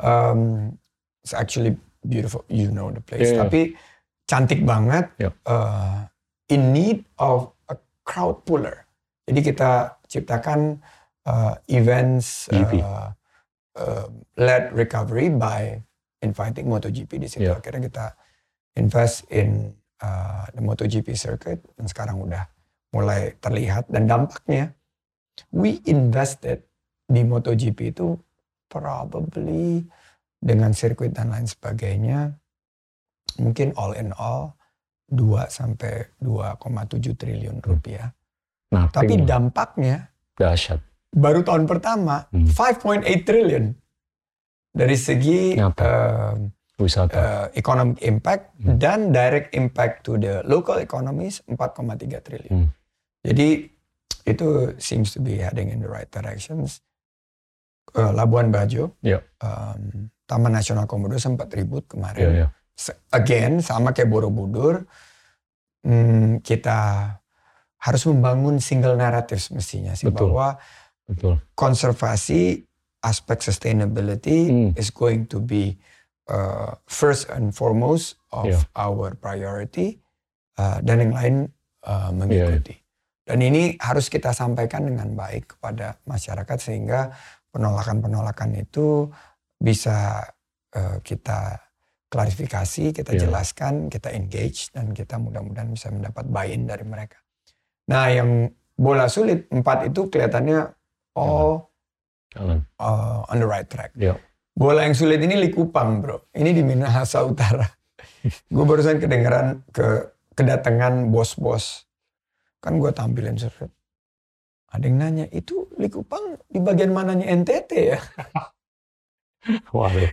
Speaker 1: um, it's actually beautiful. You know the place.
Speaker 2: Iya.
Speaker 1: Tapi cantik banget.
Speaker 2: Yep.
Speaker 1: uh, in need of a crowd puller. Jadi kita ciptakan uh, events
Speaker 2: GP.
Speaker 1: uh, uh, led recovery by inviting MotoGP di situ.
Speaker 2: Yeah.
Speaker 1: Akhirnya kita invest in uh, the MotoGP circuit dan sekarang udah mulai terlihat dan dampaknya we invested di MotoGP itu probably dengan sirkuit dan lain sebagainya mungkin all in all 2 sampai 2,7 triliun rupiah.
Speaker 2: Nah,
Speaker 1: Tapi dampaknya
Speaker 2: dahsyat.
Speaker 1: Baru tahun pertama
Speaker 2: Hmm.
Speaker 1: 5.8 triliun dari segi eh,
Speaker 2: Wisata.
Speaker 1: eh, economic impact
Speaker 2: Hmm.
Speaker 1: dan direct impact to the local economies 4,3 triliun.
Speaker 2: Hmm.
Speaker 1: Jadi itu seems to be heading in the right directions. Eh, Labuan Bajo,
Speaker 2: Iya.
Speaker 1: em, Taman Nasional Komodo sempat ribut kemarin.
Speaker 2: iya.
Speaker 1: Se- Again sama kayak Borobudur, hmm, kita harus membangun single narrative mestinya sih
Speaker 2: Betul.
Speaker 1: bahwa
Speaker 2: Betul.
Speaker 1: konservasi aspek sustainability
Speaker 2: Hmm.
Speaker 1: is going to be uh, first and foremost of
Speaker 2: Yeah.
Speaker 1: our priority uh, dan yang lain uh, mengikuti. Dan ini harus kita sampaikan dengan baik kepada masyarakat sehingga penolakan-penolakan itu bisa uh, kita klarifikasi, kita
Speaker 2: Yeah.
Speaker 1: jelaskan, kita engage dan kita mudah-mudahan bisa mendapat buy-in dari mereka. Nah, yang bola sulit empat itu kelihatannya oh
Speaker 2: Jalan.
Speaker 1: uh, on the right track.
Speaker 2: Ya.
Speaker 1: Bola yang sulit ini Likupang, bro. Ini di Minahasa Utara. <laughs> gue barusan kedengeran ke kedatangan bos-bos. Kan gue tampilin survei. Ada yang nanya, itu Likupang di bagian mananya NTT ya? <laughs>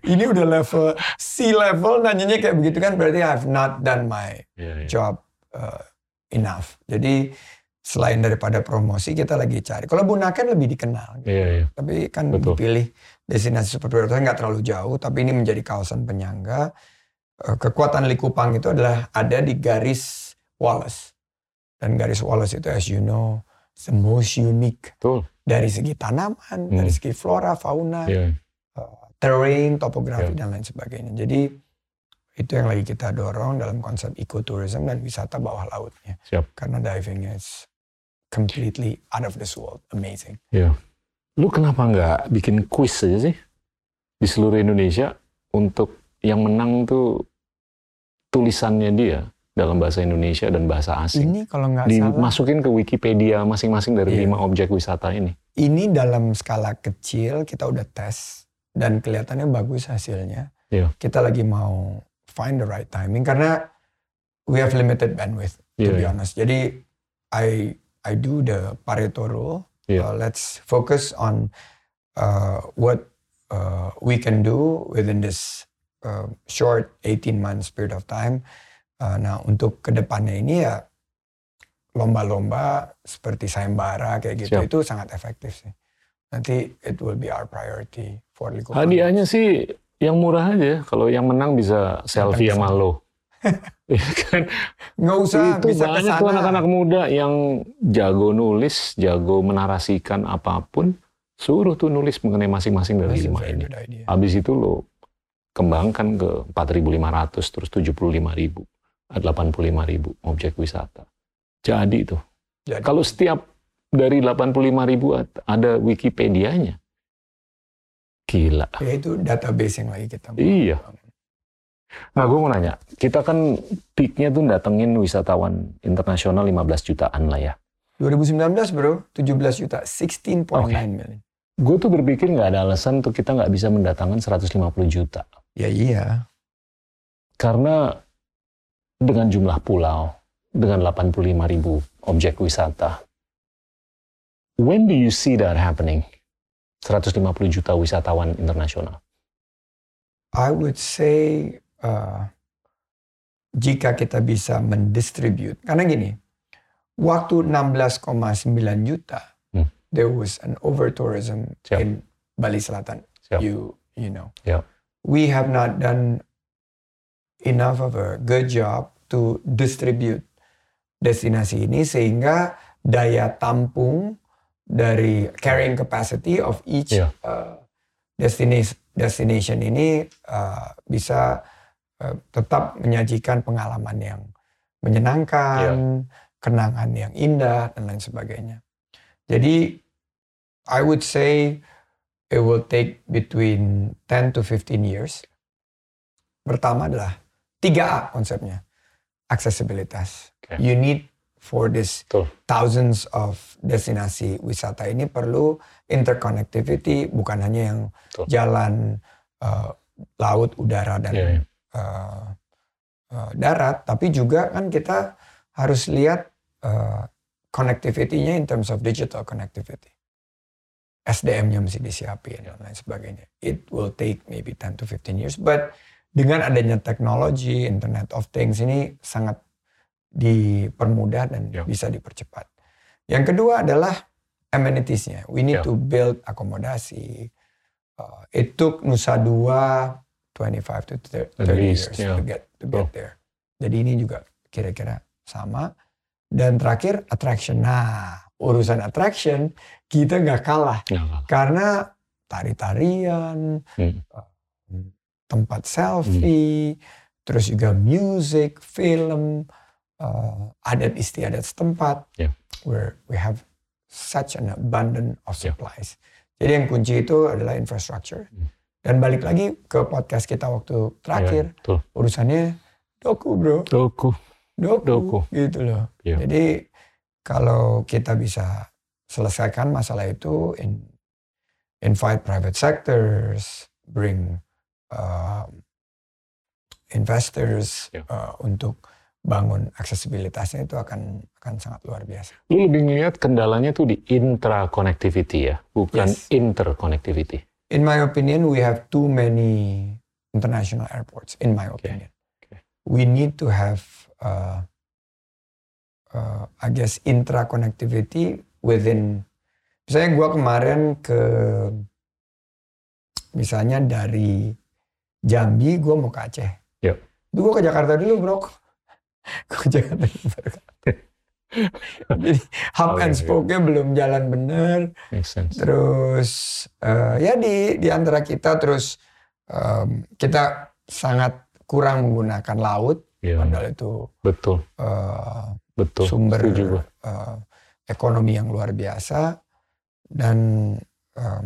Speaker 1: Ini udah level C level nanyanya kayak begitu kan berarti I have not done my
Speaker 2: Ya, ya.
Speaker 1: job uh, enough. Jadi selain daripada promosi kita lagi cari. Kalau Bunaken lebih dikenal.
Speaker 2: Iya, iya.
Speaker 1: Tapi kan
Speaker 2: Betul.
Speaker 1: dipilih destinasi super prioritas nggak terlalu jauh, tapi ini menjadi kawasan penyangga. Eh, Kekuatan Likupang itu adalah ada di garis Wallace. Dan garis Wallace itu as you know, the most unique
Speaker 2: Betul.
Speaker 1: dari segi tanaman,
Speaker 2: Hmm.
Speaker 1: dari segi flora, fauna,
Speaker 2: Iya.
Speaker 1: terrain, topografi
Speaker 2: Ya.
Speaker 1: dan lain sebagainya. Jadi itu yang lagi kita dorong dalam konsep ecotourism dan wisata bawah lautnya.
Speaker 2: Siap.
Speaker 1: Karena divingnya is completely out of this world, amazing.
Speaker 2: Iya. Lu kenapa nggak bikin kuis aja sih di seluruh Indonesia untuk yang menang tuh tulisannya dia dalam bahasa Indonesia dan bahasa asing.
Speaker 1: Ini kalau nggak salah,
Speaker 2: Dimasukin ke Wikipedia masing-masing dari
Speaker 1: Iya.
Speaker 2: lima objek wisata ini.
Speaker 1: ini dalam skala kecil kita udah tes dan kelihatannya bagus hasilnya.
Speaker 2: Iya.
Speaker 1: Kita lagi mau find the right timing karena we have limited bandwidth to
Speaker 2: Iya,
Speaker 1: be
Speaker 2: iya.
Speaker 1: honest. Jadi I I do the Pareto rule.
Speaker 2: Iya.
Speaker 1: Uh, let's focus on uh, what uh, we can do within this uh, short 18 months period of time. Uh, nah untuk ke depannya ini ya lomba-lomba seperti sayembara kayak gitu
Speaker 2: Siap.
Speaker 1: itu sangat efektif sih. Nanti it will be our priority for Likupang.
Speaker 2: Hadiahnya sih yang murah aja. Kalau yang menang bisa selfie sama lo. Iya kan?
Speaker 1: nggak usah
Speaker 2: itu
Speaker 1: bisa
Speaker 2: banyak tuh anak-anak muda yang jago nulis, jago menarasikan apa pun. Suruh tuh nulis mengenai masing-masing dari
Speaker 1: That's a
Speaker 2: lima ini.
Speaker 1: idea.
Speaker 2: Habis itu lo kembangkan ke 4.500 terus 75.000, 85.000 objek wisata. Jadi tuh.
Speaker 1: Jadi,
Speaker 2: Kalau setiap dari 85.000 ad- ada Wikipedianya. Gila.
Speaker 1: ya itu database yang lagi kita
Speaker 2: Iya.
Speaker 1: bangun.
Speaker 2: Nah, gue mau nanya, kita kan peaknya tuh datengin wisatawan internasional 15 jutaan lah ya.
Speaker 1: 2019 bro, 17 juta, 16.9
Speaker 2: Oke.
Speaker 1: million.
Speaker 2: Gue tuh berpikir nggak ada alasan tuh kita nggak bisa mendatangkan 150 juta.
Speaker 1: Ya iya,
Speaker 2: Karena dengan jumlah pulau, dengan 85 ribu objek wisata, when do you see that happening? 150 juta wisatawan internasional.
Speaker 1: I would say uh, jika kita bisa mendistribute, karena gini, waktu 16,9 juta,
Speaker 2: Hmm.
Speaker 1: there was an over tourism
Speaker 2: Siap.
Speaker 1: in Bali Selatan.
Speaker 2: Siap.
Speaker 1: You you know,
Speaker 2: Siap.
Speaker 1: we have not done enough of a good job to distribute destinasi ini sehingga daya tampung dari carrying capacity of each
Speaker 2: Iya.
Speaker 1: uh, destination destination ini uh, bisa tetap menyajikan pengalaman yang menyenangkan, kenangan yang indah dan lain sebagainya. Jadi I would say it will take between 10 to 15 years. Pertama adalah 3A konsepnya. Aksesibilitas.
Speaker 2: Oke.
Speaker 1: You need for this
Speaker 2: Betul.
Speaker 1: thousands of destinasi wisata ini perlu interconnectivity bukan hanya yang
Speaker 2: Betul.
Speaker 1: jalan uh, laut, udara dan
Speaker 2: Iya, iya.
Speaker 1: Uh, uh, darat, tapi juga kan kita harus lihat uh, connectivity-nya in terms of digital connectivity. SDM-nya mesti disiapin dan lain sebagainya. It will take maybe 10 to 15 years, but dengan adanya teknologi, Internet of Things ini sangat dipermudah dan
Speaker 2: Ya.
Speaker 1: bisa dipercepat. Yang kedua adalah amenities-nya. We need
Speaker 2: Ya.
Speaker 1: to build akomodasi. Uh, it took Nusa Dua 25 to 30
Speaker 2: At least,
Speaker 1: years
Speaker 2: ya.
Speaker 1: to get to get
Speaker 2: Betul.
Speaker 1: there. Jadi ini juga kira-kira sama. Dan terakhir attraction. Nah, urusan attraction kita nggak kalah karena tari-tarian,
Speaker 2: Hmm.
Speaker 1: eh, tempat selfie, terus juga music, film, eh, adat istiadat setempat.
Speaker 2: Yeah.
Speaker 1: Where we have such an abundance of
Speaker 2: Yeah.
Speaker 1: supplies. Jadi yang kunci itu adalah infrastructure.
Speaker 2: Hmm.
Speaker 1: Dan balik lagi ke podcast kita waktu terakhir,
Speaker 2: Ya,
Speaker 1: urusannya doku bro,
Speaker 2: Doku.
Speaker 1: doku,
Speaker 2: Doku.
Speaker 1: gitu loh.
Speaker 2: Iya.
Speaker 1: Jadi kalau kita bisa selesaikan masalah itu, in, invite private sectors, bring uh, investors
Speaker 2: Iya.
Speaker 1: uh, untuk bangun aksesibilitasnya itu akan akan sangat luar biasa.
Speaker 2: Lu lebih ngeliat kendalanya tuh di intra-connectivity ya, bukan
Speaker 1: Yes.
Speaker 2: inter-connectivity.
Speaker 1: In my opinion, we have too many international airports. In my
Speaker 2: Okay.
Speaker 1: opinion,
Speaker 2: Okay.
Speaker 1: we need to have, uh, uh, I guess, intra connectivity within. Misalnya gue kemarin ke, misalnya dari Jambi, gue mau ke Aceh.
Speaker 2: Yep.
Speaker 1: Itu gue ke Jakarta dulu, bro. <laughs> Gue ke Jakarta dulu. Jadi hub
Speaker 2: Oke,
Speaker 1: and
Speaker 2: oke.
Speaker 1: spoke-nya belum jalan
Speaker 2: sense.
Speaker 1: Terus eh, ya di di antara kita terus em, kita sangat kurang menggunakan laut
Speaker 2: Iya,
Speaker 1: padahal itu
Speaker 2: betul,
Speaker 1: eh,
Speaker 2: betul.
Speaker 1: sumber
Speaker 2: Setuju
Speaker 1: eh, ekonomi yang luar biasa dan em,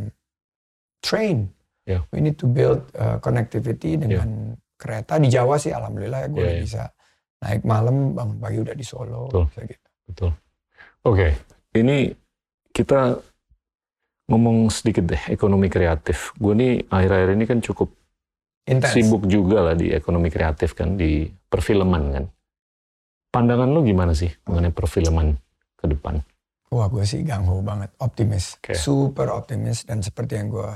Speaker 1: train.
Speaker 2: Iya.
Speaker 1: We need to build eh, connectivity dengan kereta di Jawa sih alhamdulillah ya gue
Speaker 2: Iya,
Speaker 1: udah
Speaker 2: iya.
Speaker 1: bisa naik malam bangun pagi udah di Solo gitu.
Speaker 2: Betul. Oke, ini kita ngomong sedikit deh ekonomi kreatif. Gue nih akhir-akhir ini kan cukup
Speaker 1: Intens.
Speaker 2: sibuk juga lah di ekonomi kreatif kan, di perfilman kan. Pandangan lu gimana sih mengenai perfilman ke depan?
Speaker 1: Wah gue sih ganggu banget, optimis,
Speaker 2: Oke.
Speaker 1: super optimis dan seperti yang gue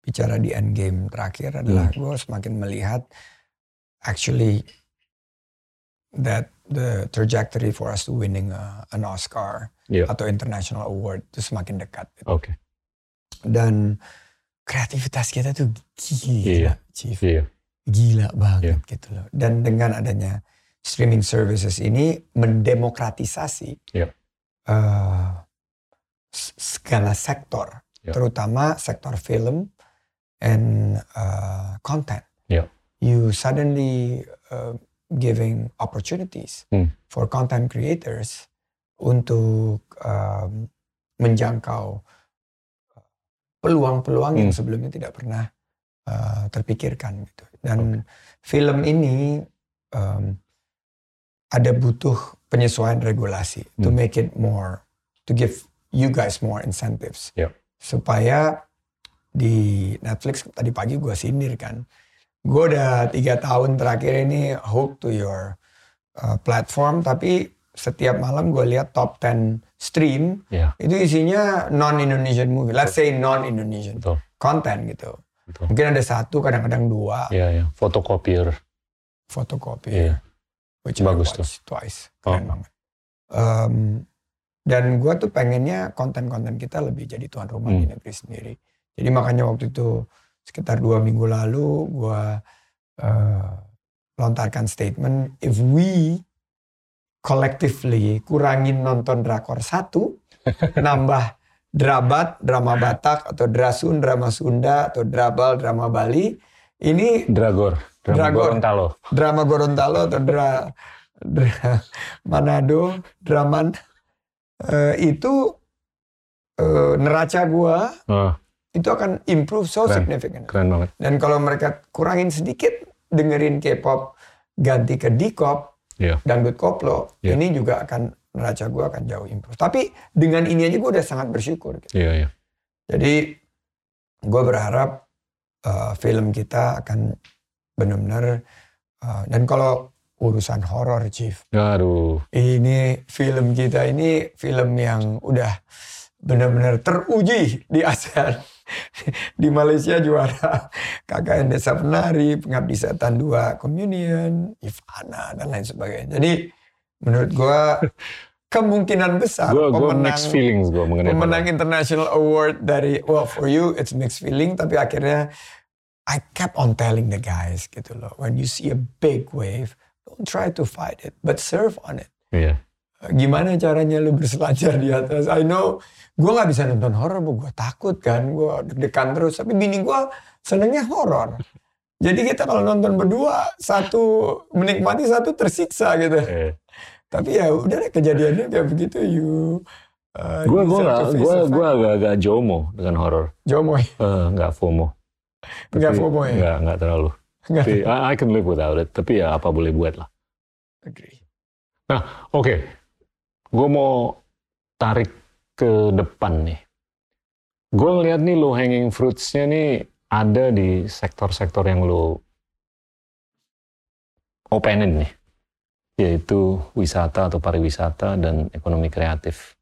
Speaker 1: bicara di endgame terakhir adalah gue semakin melihat actually that the trajectory for us to winning a- an Oscar
Speaker 2: Iya.
Speaker 1: atau international award itu semakin dekat gitu.
Speaker 2: Oke,
Speaker 1: dan kreativitas kita tuh gila,
Speaker 2: Iya.
Speaker 1: Chief,
Speaker 2: iya,
Speaker 1: gila banget gitu loh. Dan dengan adanya streaming services ini mendemokratisasi
Speaker 2: Iya.
Speaker 1: eh, s- segala sektor,
Speaker 2: Iya.
Speaker 1: terutama sektor film and uh, content.
Speaker 2: Iya.
Speaker 1: You suddenly uh, giving opportunities
Speaker 2: Hmm.
Speaker 1: for content creators untuk um, menjangkau peluang-peluang yang
Speaker 2: Hmm.
Speaker 1: sebelumnya tidak pernah uh, terpikirkan gitu. Dan film ini um, ada butuh penyesuaian regulasi to
Speaker 2: Hmm.
Speaker 1: make it more to give you guys more incentives
Speaker 2: Yep.
Speaker 1: supaya di Netflix tadi pagi gue sindir kan gue udah tiga tahun terakhir ini hook to your uh, platform tapi setiap malam gue lihat top 10 stream
Speaker 2: iya,
Speaker 1: itu isinya non Indonesian movie. Let's say non Indonesian
Speaker 2: betul,
Speaker 1: content gitu.
Speaker 2: Betul.
Speaker 1: mungkin ada satu kadang-kadang dua.
Speaker 2: Iya, iya, fotokopier.
Speaker 1: fotokopi
Speaker 2: Iya.
Speaker 1: which
Speaker 2: Bagus
Speaker 1: I watched twice.
Speaker 2: Oh.
Speaker 1: keren banget. Em, dan gue tuh pengennya konten-konten kita lebih jadi tuan rumah di
Speaker 2: Hmm.
Speaker 1: negeri sendiri. Jadi makanya waktu itu sekitar dua minggu lalu gue eh, lontarkan statement if we collectively kurangin nonton drakor satu <laughs> nambah drabat drama Batak atau drasun drama Sunda atau drabal drama Bali ini
Speaker 2: Dragor, drama
Speaker 1: Dragor.
Speaker 2: Gorontalo.
Speaker 1: drama Gorontalo atau dra, dra- Manado, Draman eh, itu eh, neraca gua
Speaker 2: Ah,
Speaker 1: itu akan improve so
Speaker 2: Keren.
Speaker 1: significant.
Speaker 2: keren banget.
Speaker 1: Dan kalau mereka kurangin sedikit dengerin K-pop ganti ke D-pop,
Speaker 2: Iya.
Speaker 1: dangdut koplo,
Speaker 2: Iya.
Speaker 1: ini juga akan neraca gua akan jauh improve. Tapi dengan ini aja gua udah sangat bersyukur. gitu.
Speaker 2: Iya, iya.
Speaker 1: Jadi gue berharap uh, film kita akan benar-benar uh, dan kalau urusan horor, Chief,
Speaker 2: Aduh,
Speaker 1: ini film kita ini film yang udah benar-benar teruji di <laughs> ASEAN. <laughs> di Malaysia juara KKN Desa Penari, Pengabdi Setan 2 Communion, Ivana dan lain sebagainya. Jadi menurut gua <laughs> kemungkinan besar
Speaker 2: gue gue
Speaker 1: pemenang
Speaker 2: mixed feelings gue mengenai
Speaker 1: pemenang
Speaker 2: horor.
Speaker 1: international award dari well for you it's mixed feeling tapi akhirnya I kept on telling the guys gitu loh when you see a big wave don't try to fight it but surf on it
Speaker 2: Iya,
Speaker 1: gimana caranya lu berselancar di atas. I know gue nggak bisa nonton horor, gue takut kan, gue deg-degan terus. Tapi bini gue senengnya horor. Jadi kita kalau nonton berdua, satu menikmati, satu tersiksa gitu. Eh. Tapi ya udah kejadiannya kayak begitu. You
Speaker 2: gue gue gak gue gue agak-agak jomo dengan horor.
Speaker 1: Jomo?
Speaker 2: Uh, nggak FOMO.
Speaker 1: Nggak FOMO ya?
Speaker 2: Nggak nggak terlalu. Tapi I, I can live without it. Tapi ya apa boleh buat lah.
Speaker 1: Agree.
Speaker 2: Nah oke, okay. Gue mau tarik ke depan nih. Gue ngeliat nih low hanging fruitsnya nih ada di sektor-sektor yang lo openin nih, yaitu wisata atau pariwisata dan ekonomi kreatif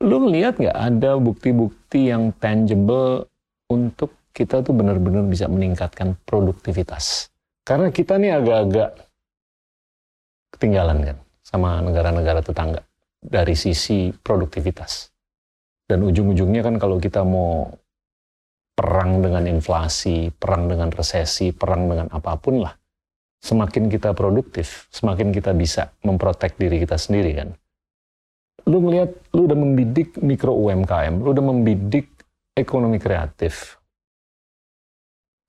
Speaker 2: lu lihat nggak ada bukti-bukti yang tangible untuk kita tuh benar-benar bisa meningkatkan produktivitas? Karena kita nih agak-agak ketinggalan kan sama negara-negara tetangga dari sisi produktivitas. Dan ujung-ujungnya kan kalau kita mau perang dengan inflasi, perang dengan resesi, perang dengan apa pun lah, semakin kita produktif, semakin kita bisa memprotek diri kita sendiri kan lu ngelihat lu udah membidik mikro UMKM, lu udah membidik ekonomi kreatif.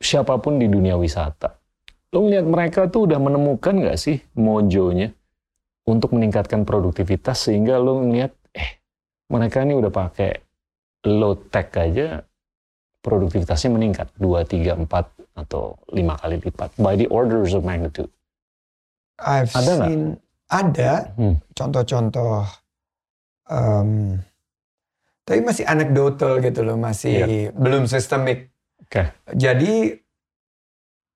Speaker 2: Siapa pun di dunia wisata. Lu ngelihat mereka tuh udah menemukan nggak sih mojonya untuk meningkatkan produktivitas sehingga lu ngelihat eh mereka ini udah pakai low tech aja produktivitasnya meningkat 2, 3, 4 atau 5 kali lipat by the orders of magnitude.
Speaker 1: I've ada seen, gak? ada hmm. contoh-contoh um, tapi masih anekdotal gitu loh, masih yeah. belum sistemik.
Speaker 2: Okay.
Speaker 1: Jadi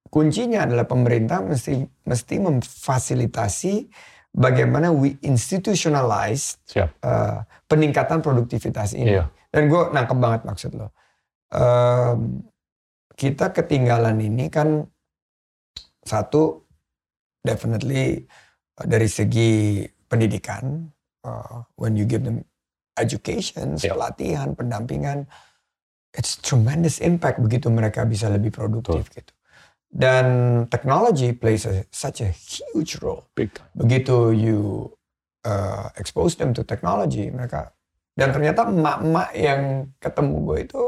Speaker 1: kuncinya adalah pemerintah mesti mesti memfasilitasi bagaimana we institutionalize uh, peningkatan produktivitas ini. Yeah. Dan gue nangkep banget maksud lo. Um, kita ketinggalan ini kan satu definitely dari segi pendidikan uh, when you give them education, yeah. pelatihan, pendampingan, it's tremendous impact begitu mereka bisa lebih produktif gitu. Dan technology plays a, such a huge role.
Speaker 2: Big
Speaker 1: Begitu you uh, expose them to technology, mereka dan ternyata emak-emak yang ketemu gue itu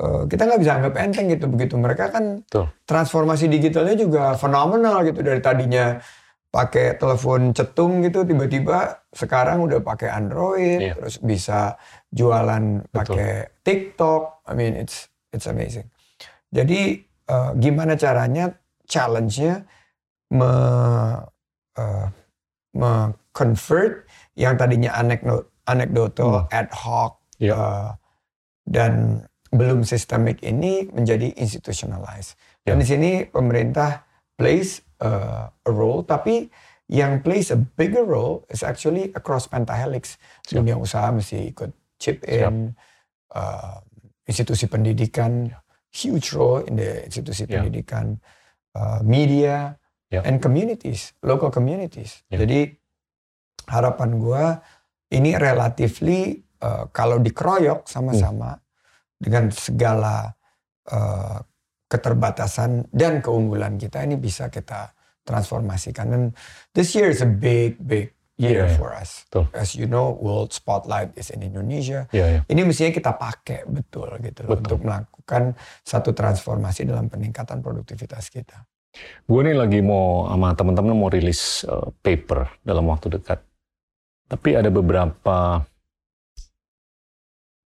Speaker 1: uh, kita nggak bisa anggap enteng gitu begitu mereka kan Betul. transformasi digitalnya juga fenomenal gitu dari tadinya pakai telepon cetung gitu tiba-tiba sekarang udah pakai Android yeah. terus bisa jualan pakai TikTok I mean it's it's amazing jadi uh, gimana caranya challenge-nya me uh, me convert yang tadinya anekdot anekdotal hmm. ad hoc yeah. Iya. uh, dan belum sistemik ini menjadi institutionalized yeah. dan di sini pemerintah plays uh, a role, tapi yang plays a bigger role is actually across pentahelix. Dunia usaha mesti ikut chip in, uh, institusi pendidikan, huge role in the institusi yeah. pendidikan, uh, media, yeah. and communities, local communities. Yeah. Jadi harapan gue ini relatively uh, kalau dikeroyok sama-sama hmm. dengan segala uh, keterbatasan dan keunggulan kita ini bisa kita transformasikan. Dan this year is a big, big year yeah, for us. Betul. As you know, World Spotlight is in Indonesia.
Speaker 2: Yeah, yeah.
Speaker 1: Ini mestinya kita pakai betul gitu loh, untuk melakukan satu transformasi dalam peningkatan produktivitas kita.
Speaker 2: Gue nih lagi mau sama teman-teman mau rilis uh, paper dalam waktu dekat. Tapi ada beberapa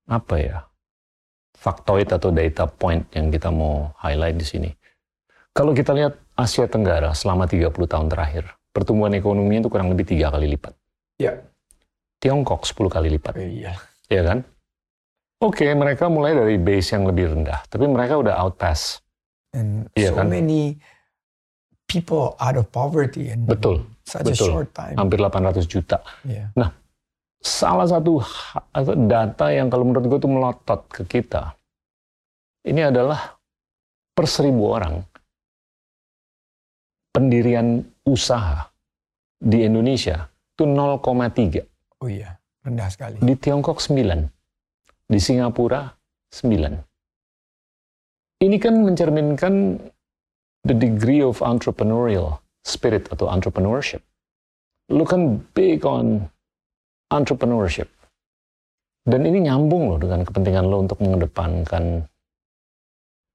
Speaker 2: apa ya faktoid atau data point yang kita mau highlight di sini. Kalau kita lihat Asia Tenggara selama 30 tahun terakhir, pertumbuhan ekonominya itu kurang lebih tiga kali lipat.
Speaker 1: Ya.
Speaker 2: Tiongkok 10 kali lipat.
Speaker 1: Iya.
Speaker 2: Iya kan? Oke, okay, mereka mulai dari base yang lebih rendah, tapi mereka udah outpass.
Speaker 1: And iya so kan? many people out of poverty in
Speaker 2: betul,
Speaker 1: such
Speaker 2: betul.
Speaker 1: a short time.
Speaker 2: Hampir 800 juta.
Speaker 1: Yeah.
Speaker 2: Nah, salah satu data yang kalau menurut gue itu melotot ke kita, ini adalah per seribu orang pendirian usaha di Indonesia itu 0,3.
Speaker 1: Oh iya, rendah sekali.
Speaker 2: Di Tiongkok 9. Di Singapura 9. Ini kan mencerminkan the degree of entrepreneurial spirit atau entrepreneurship lu kan big on entrepreneurship. Dan ini nyambung loh dengan kepentingan lo untuk mengedepankan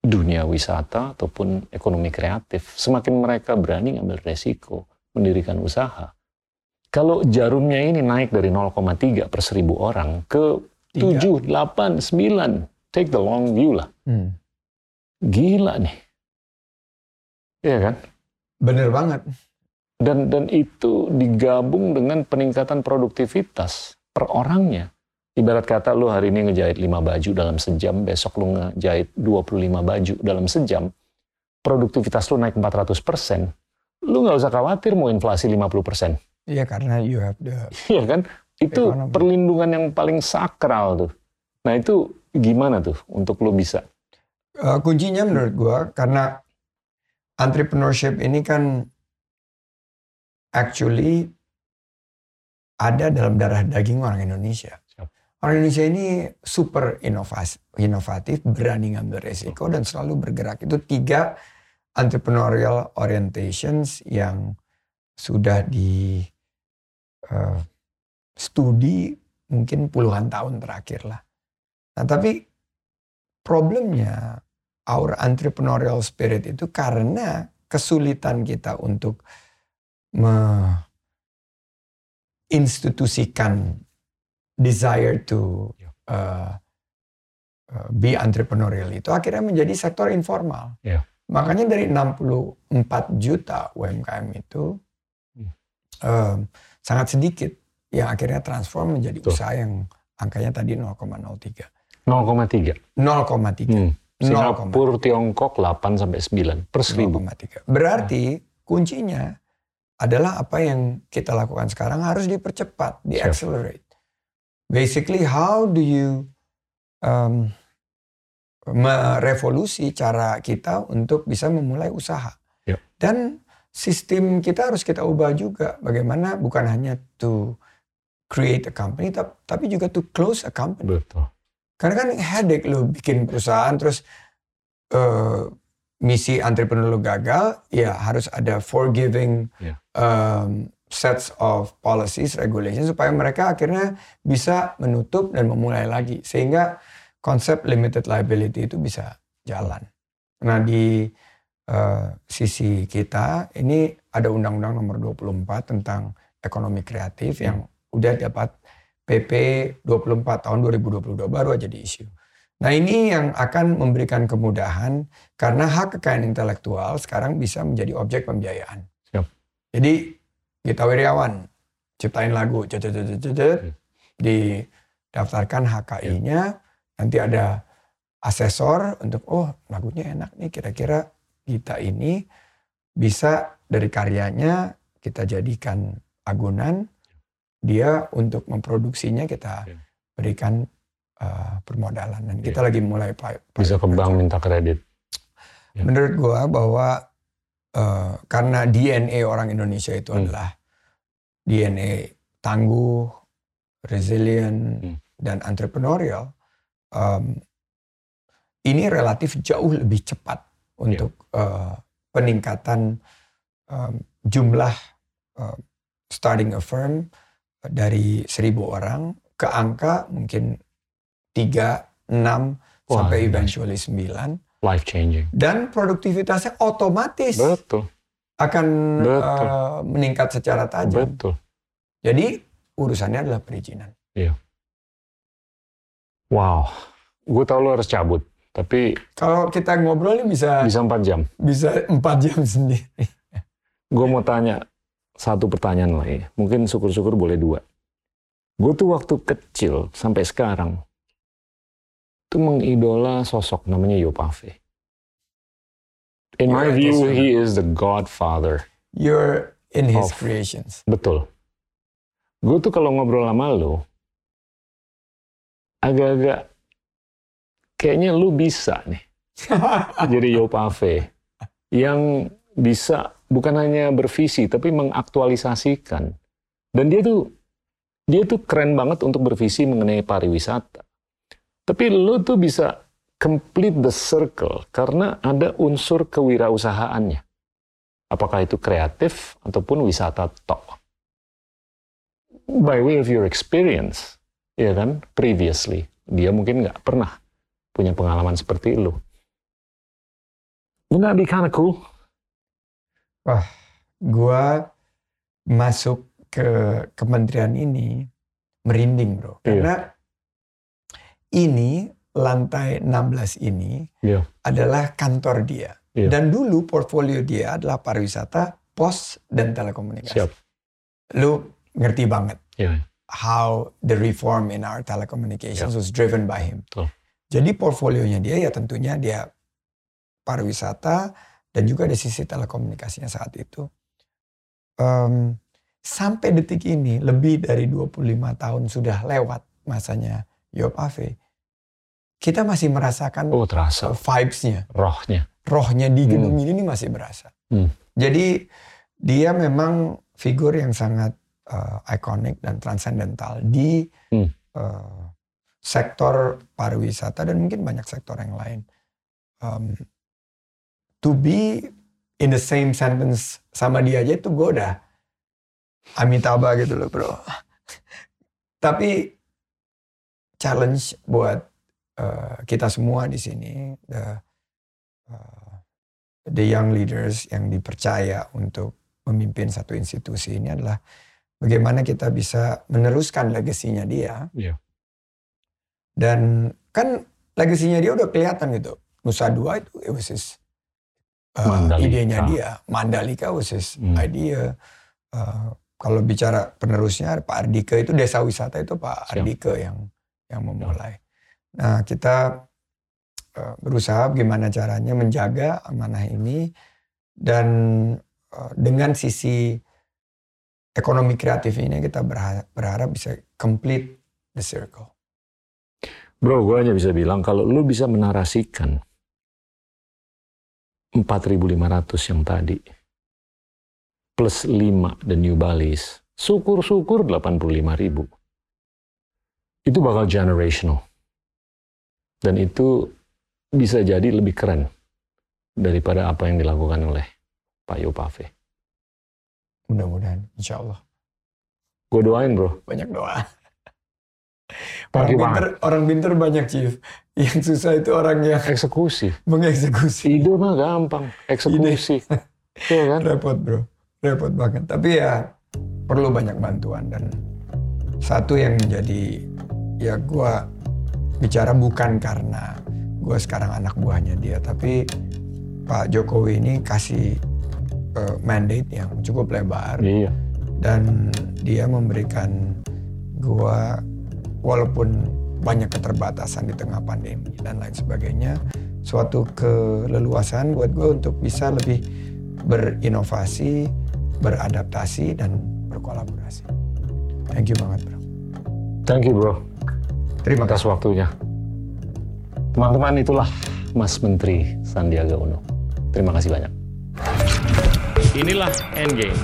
Speaker 2: dunia wisata ataupun ekonomi kreatif. Semakin mereka berani ngambil resiko, mendirikan usaha. Kalau jarumnya ini naik dari 0,3 per seribu orang ke 7, 8, 9, take the long view lah. Hmm. Gila nih. Iya kan?
Speaker 1: Bener banget.
Speaker 2: Dan dan itu digabung dengan peningkatan produktivitas per orangnya. Ibarat kata lu hari ini ngejahit 5 baju dalam sejam, besok lu ngejahit 25 baju dalam sejam, produktivitas lu naik 400 persen, lu nggak usah khawatir mau inflasi 50 persen.
Speaker 1: Iya karena you have the...
Speaker 2: Iya kan? Itu economy. perlindungan yang paling sakral tuh. Nah itu gimana tuh untuk lu bisa?
Speaker 1: Uh, kuncinya menurut gua karena entrepreneurship ini kan actually ada dalam darah daging orang Indonesia. Orang Indonesia ini super inovasi, inovatif, berani ngambil resiko dan selalu bergerak. Itu tiga entrepreneurial orientations yang sudah di uh, studi mungkin puluhan tahun terakhir lah. Nah tapi problemnya our entrepreneurial spirit itu karena kesulitan kita untuk menginstitusikan desire to uh, uh, be entrepreneurial itu akhirnya menjadi sektor informal. Yeah. Makanya dari 64 juta UMKM itu hmm. um, sangat sedikit yang akhirnya transform menjadi Tuh. usaha yang angkanya tadi 0,03.
Speaker 2: 0,3.
Speaker 1: 0,3. Hmm.
Speaker 2: Singapura, Tiongkok 8 sampai 9 per
Speaker 1: 1000. Berarti kuncinya adalah apa yang kita lakukan sekarang harus dipercepat, di accelerate basically how do you um, merevolusi cara kita untuk bisa memulai usaha. Yep. Dan sistem kita harus kita ubah juga. Bagaimana bukan hanya to create a company, tapi juga to close a company.
Speaker 2: Betul.
Speaker 1: Karena kan headache lo bikin perusahaan terus uh, misi entrepreneur lo gagal, ya harus ada forgiving yeah. um, sets of policies, regulations supaya mereka akhirnya bisa menutup dan memulai lagi sehingga konsep limited liability itu bisa jalan. Nah di uh, sisi kita ini ada undang-undang nomor 24 tentang ekonomi kreatif yang udah dapat PP 24 tahun 2022 baru aja di isu. Nah ini yang akan memberikan kemudahan karena hak kekayaan intelektual sekarang bisa menjadi objek pembiayaan. Siap. Jadi Gita Wirjawan. Ciptain lagu, cet, cet, cet, cet, hmm. didaftarkan HKI-nya, nanti ada asesor untuk oh lagunya enak nih. Kira-kira Gita ini bisa dari karyanya kita jadikan agunan, dia untuk memproduksinya kita berikan uh, permodalan. Dan kita lagi mulai
Speaker 2: bisa ke bank minta kredit.
Speaker 1: Menurut gua bahwa uh, karena DNA orang Indonesia itu hmm. adalah DNA tangguh, resilient, hmm. dan entrepreneurial, um, ini relatif jauh lebih cepat untuk yeah. uh, peningkatan um, jumlah uh, starting a firm dari seribu orang ke angka mungkin tiga, enam sampai eventually sembilan
Speaker 2: life changing.
Speaker 1: Dan produktivitasnya otomatis
Speaker 2: Betul.
Speaker 1: akan Betul. Uh, meningkat secara tajam.
Speaker 2: Betul.
Speaker 1: Jadi urusannya adalah perizinan.
Speaker 2: Iya. Wow, gue tau lo harus cabut, tapi
Speaker 1: kalau kita ngobrol ini bisa
Speaker 2: bisa empat jam.
Speaker 1: Bisa empat jam <laughs> sendiri.
Speaker 2: gue mau tanya satu pertanyaan lagi. Mungkin syukur-syukur boleh dua. Gue tuh waktu kecil sampai sekarang itu mengidola sosok namanya Yopave. In my view, he is the godfather.
Speaker 1: You're in his of, creations.
Speaker 2: Betul. Gue tuh kalau ngobrol sama lo, agak-agak kayaknya lu bisa nih <laughs> jadi Yopave yang bisa bukan hanya bervisi tapi mengaktualisasikan. Dan dia tuh dia tuh keren banget untuk bervisi mengenai pariwisata. Tapi lo tuh bisa complete the circle karena ada unsur kewirausahaannya. Apakah itu kreatif ataupun wisata tok. by way of your experience, ya kan, previously, dia mungkin nggak pernah punya pengalaman seperti lu. Wouldn't that be kind of cool?
Speaker 1: Wah, gua masuk ke kementerian ini merinding bro.
Speaker 2: Iya.
Speaker 1: Ini lantai 16 ini
Speaker 2: Iya.
Speaker 1: adalah kantor dia.
Speaker 2: Iya.
Speaker 1: Dan dulu portfolio dia adalah pariwisata, pos, dan telekomunikasi.
Speaker 2: Siap.
Speaker 1: Lu ngerti banget
Speaker 2: Ya,
Speaker 1: how the reform in our telecommunications was driven by him.
Speaker 2: Betul.
Speaker 1: Jadi portfolionya dia ya tentunya dia pariwisata dan juga di sisi telekomunikasinya saat itu. Em, sampai detik ini lebih dari 25 tahun sudah lewat masanya Yop Ave. Kita masih merasakan
Speaker 2: Oh terasa
Speaker 1: vibes-nya,
Speaker 2: rohnya.
Speaker 1: rohnya di gedung ini nih masih berasa.
Speaker 2: Hmm.
Speaker 1: Jadi dia memang figur yang sangat uh, ikonik dan transcendental di
Speaker 2: Hmm.
Speaker 1: uh, sektor pariwisata dan mungkin banyak sektor yang lain. Um, to be in the same sentence sama dia aja itu gue udah amitabha gitu loh bro. Tapi challenge buat uh, kita semua di sini, the, uh, the young leaders yang dipercaya untuk memimpin satu institusi ini adalah bagaimana kita bisa meneruskan legasinya dia.
Speaker 2: Iya.
Speaker 1: Dan kan legasinya dia udah kelihatan gitu. Nusa Dua itu it was his, uh,
Speaker 2: Mandalika.
Speaker 1: idenya dia. Mandalika was his
Speaker 2: Hmm.
Speaker 1: idea. Uh, kalau bicara penerusnya Pak Ardika itu desa wisata itu Pak
Speaker 2: Siap.
Speaker 1: Ardika yang yang memulai. Nah kita uh, berusaha gimana caranya menjaga amanah ini dan uh, dengan sisi ekonomi kreatif ini kita berharap, berharap bisa complete the circle.
Speaker 2: Bro, gue hanya bisa bilang kalau lu bisa menarasikan 4.500 yang tadi plus 5 the New Balis, syukur-syukur 85.000. Itu bakal generational. Dan itu bisa jadi lebih keren daripada apa yang dilakukan oleh Pak Yopave.
Speaker 1: Mudah-mudahan, insya Allah.
Speaker 2: Gue doain bro.
Speaker 1: Banyak doa. Orang pinter, orang pinter banyak, Chief. Yang susah itu orang yang
Speaker 2: Eksekusi.
Speaker 1: mengeksekusi.
Speaker 2: Ide mah gampang. Eksekusi. <laughs> Iya kan?
Speaker 1: Repot, bro. Repot banget. Tapi ya, perlu banyak bantuan. Dan satu yang menjadi, ya gua bicara bukan karena gua sekarang anak buahnya dia. Tapi Pak Jokowi ini kasih eh, mandate yang cukup lebar.
Speaker 2: Iya.
Speaker 1: dan dia memberikan gua walaupun banyak keterbatasan di tengah pandemi dan lain sebagainya suatu keleluasan buat gue untuk bisa lebih berinovasi, beradaptasi dan berkolaborasi. Thank you banget bro.
Speaker 2: Thank you bro.
Speaker 1: Terima kasih.
Speaker 2: waktunya. Teman-teman itulah Mas Menteri Sandiaga Uno. Terima kasih banyak.
Speaker 3: Inilah Endgame.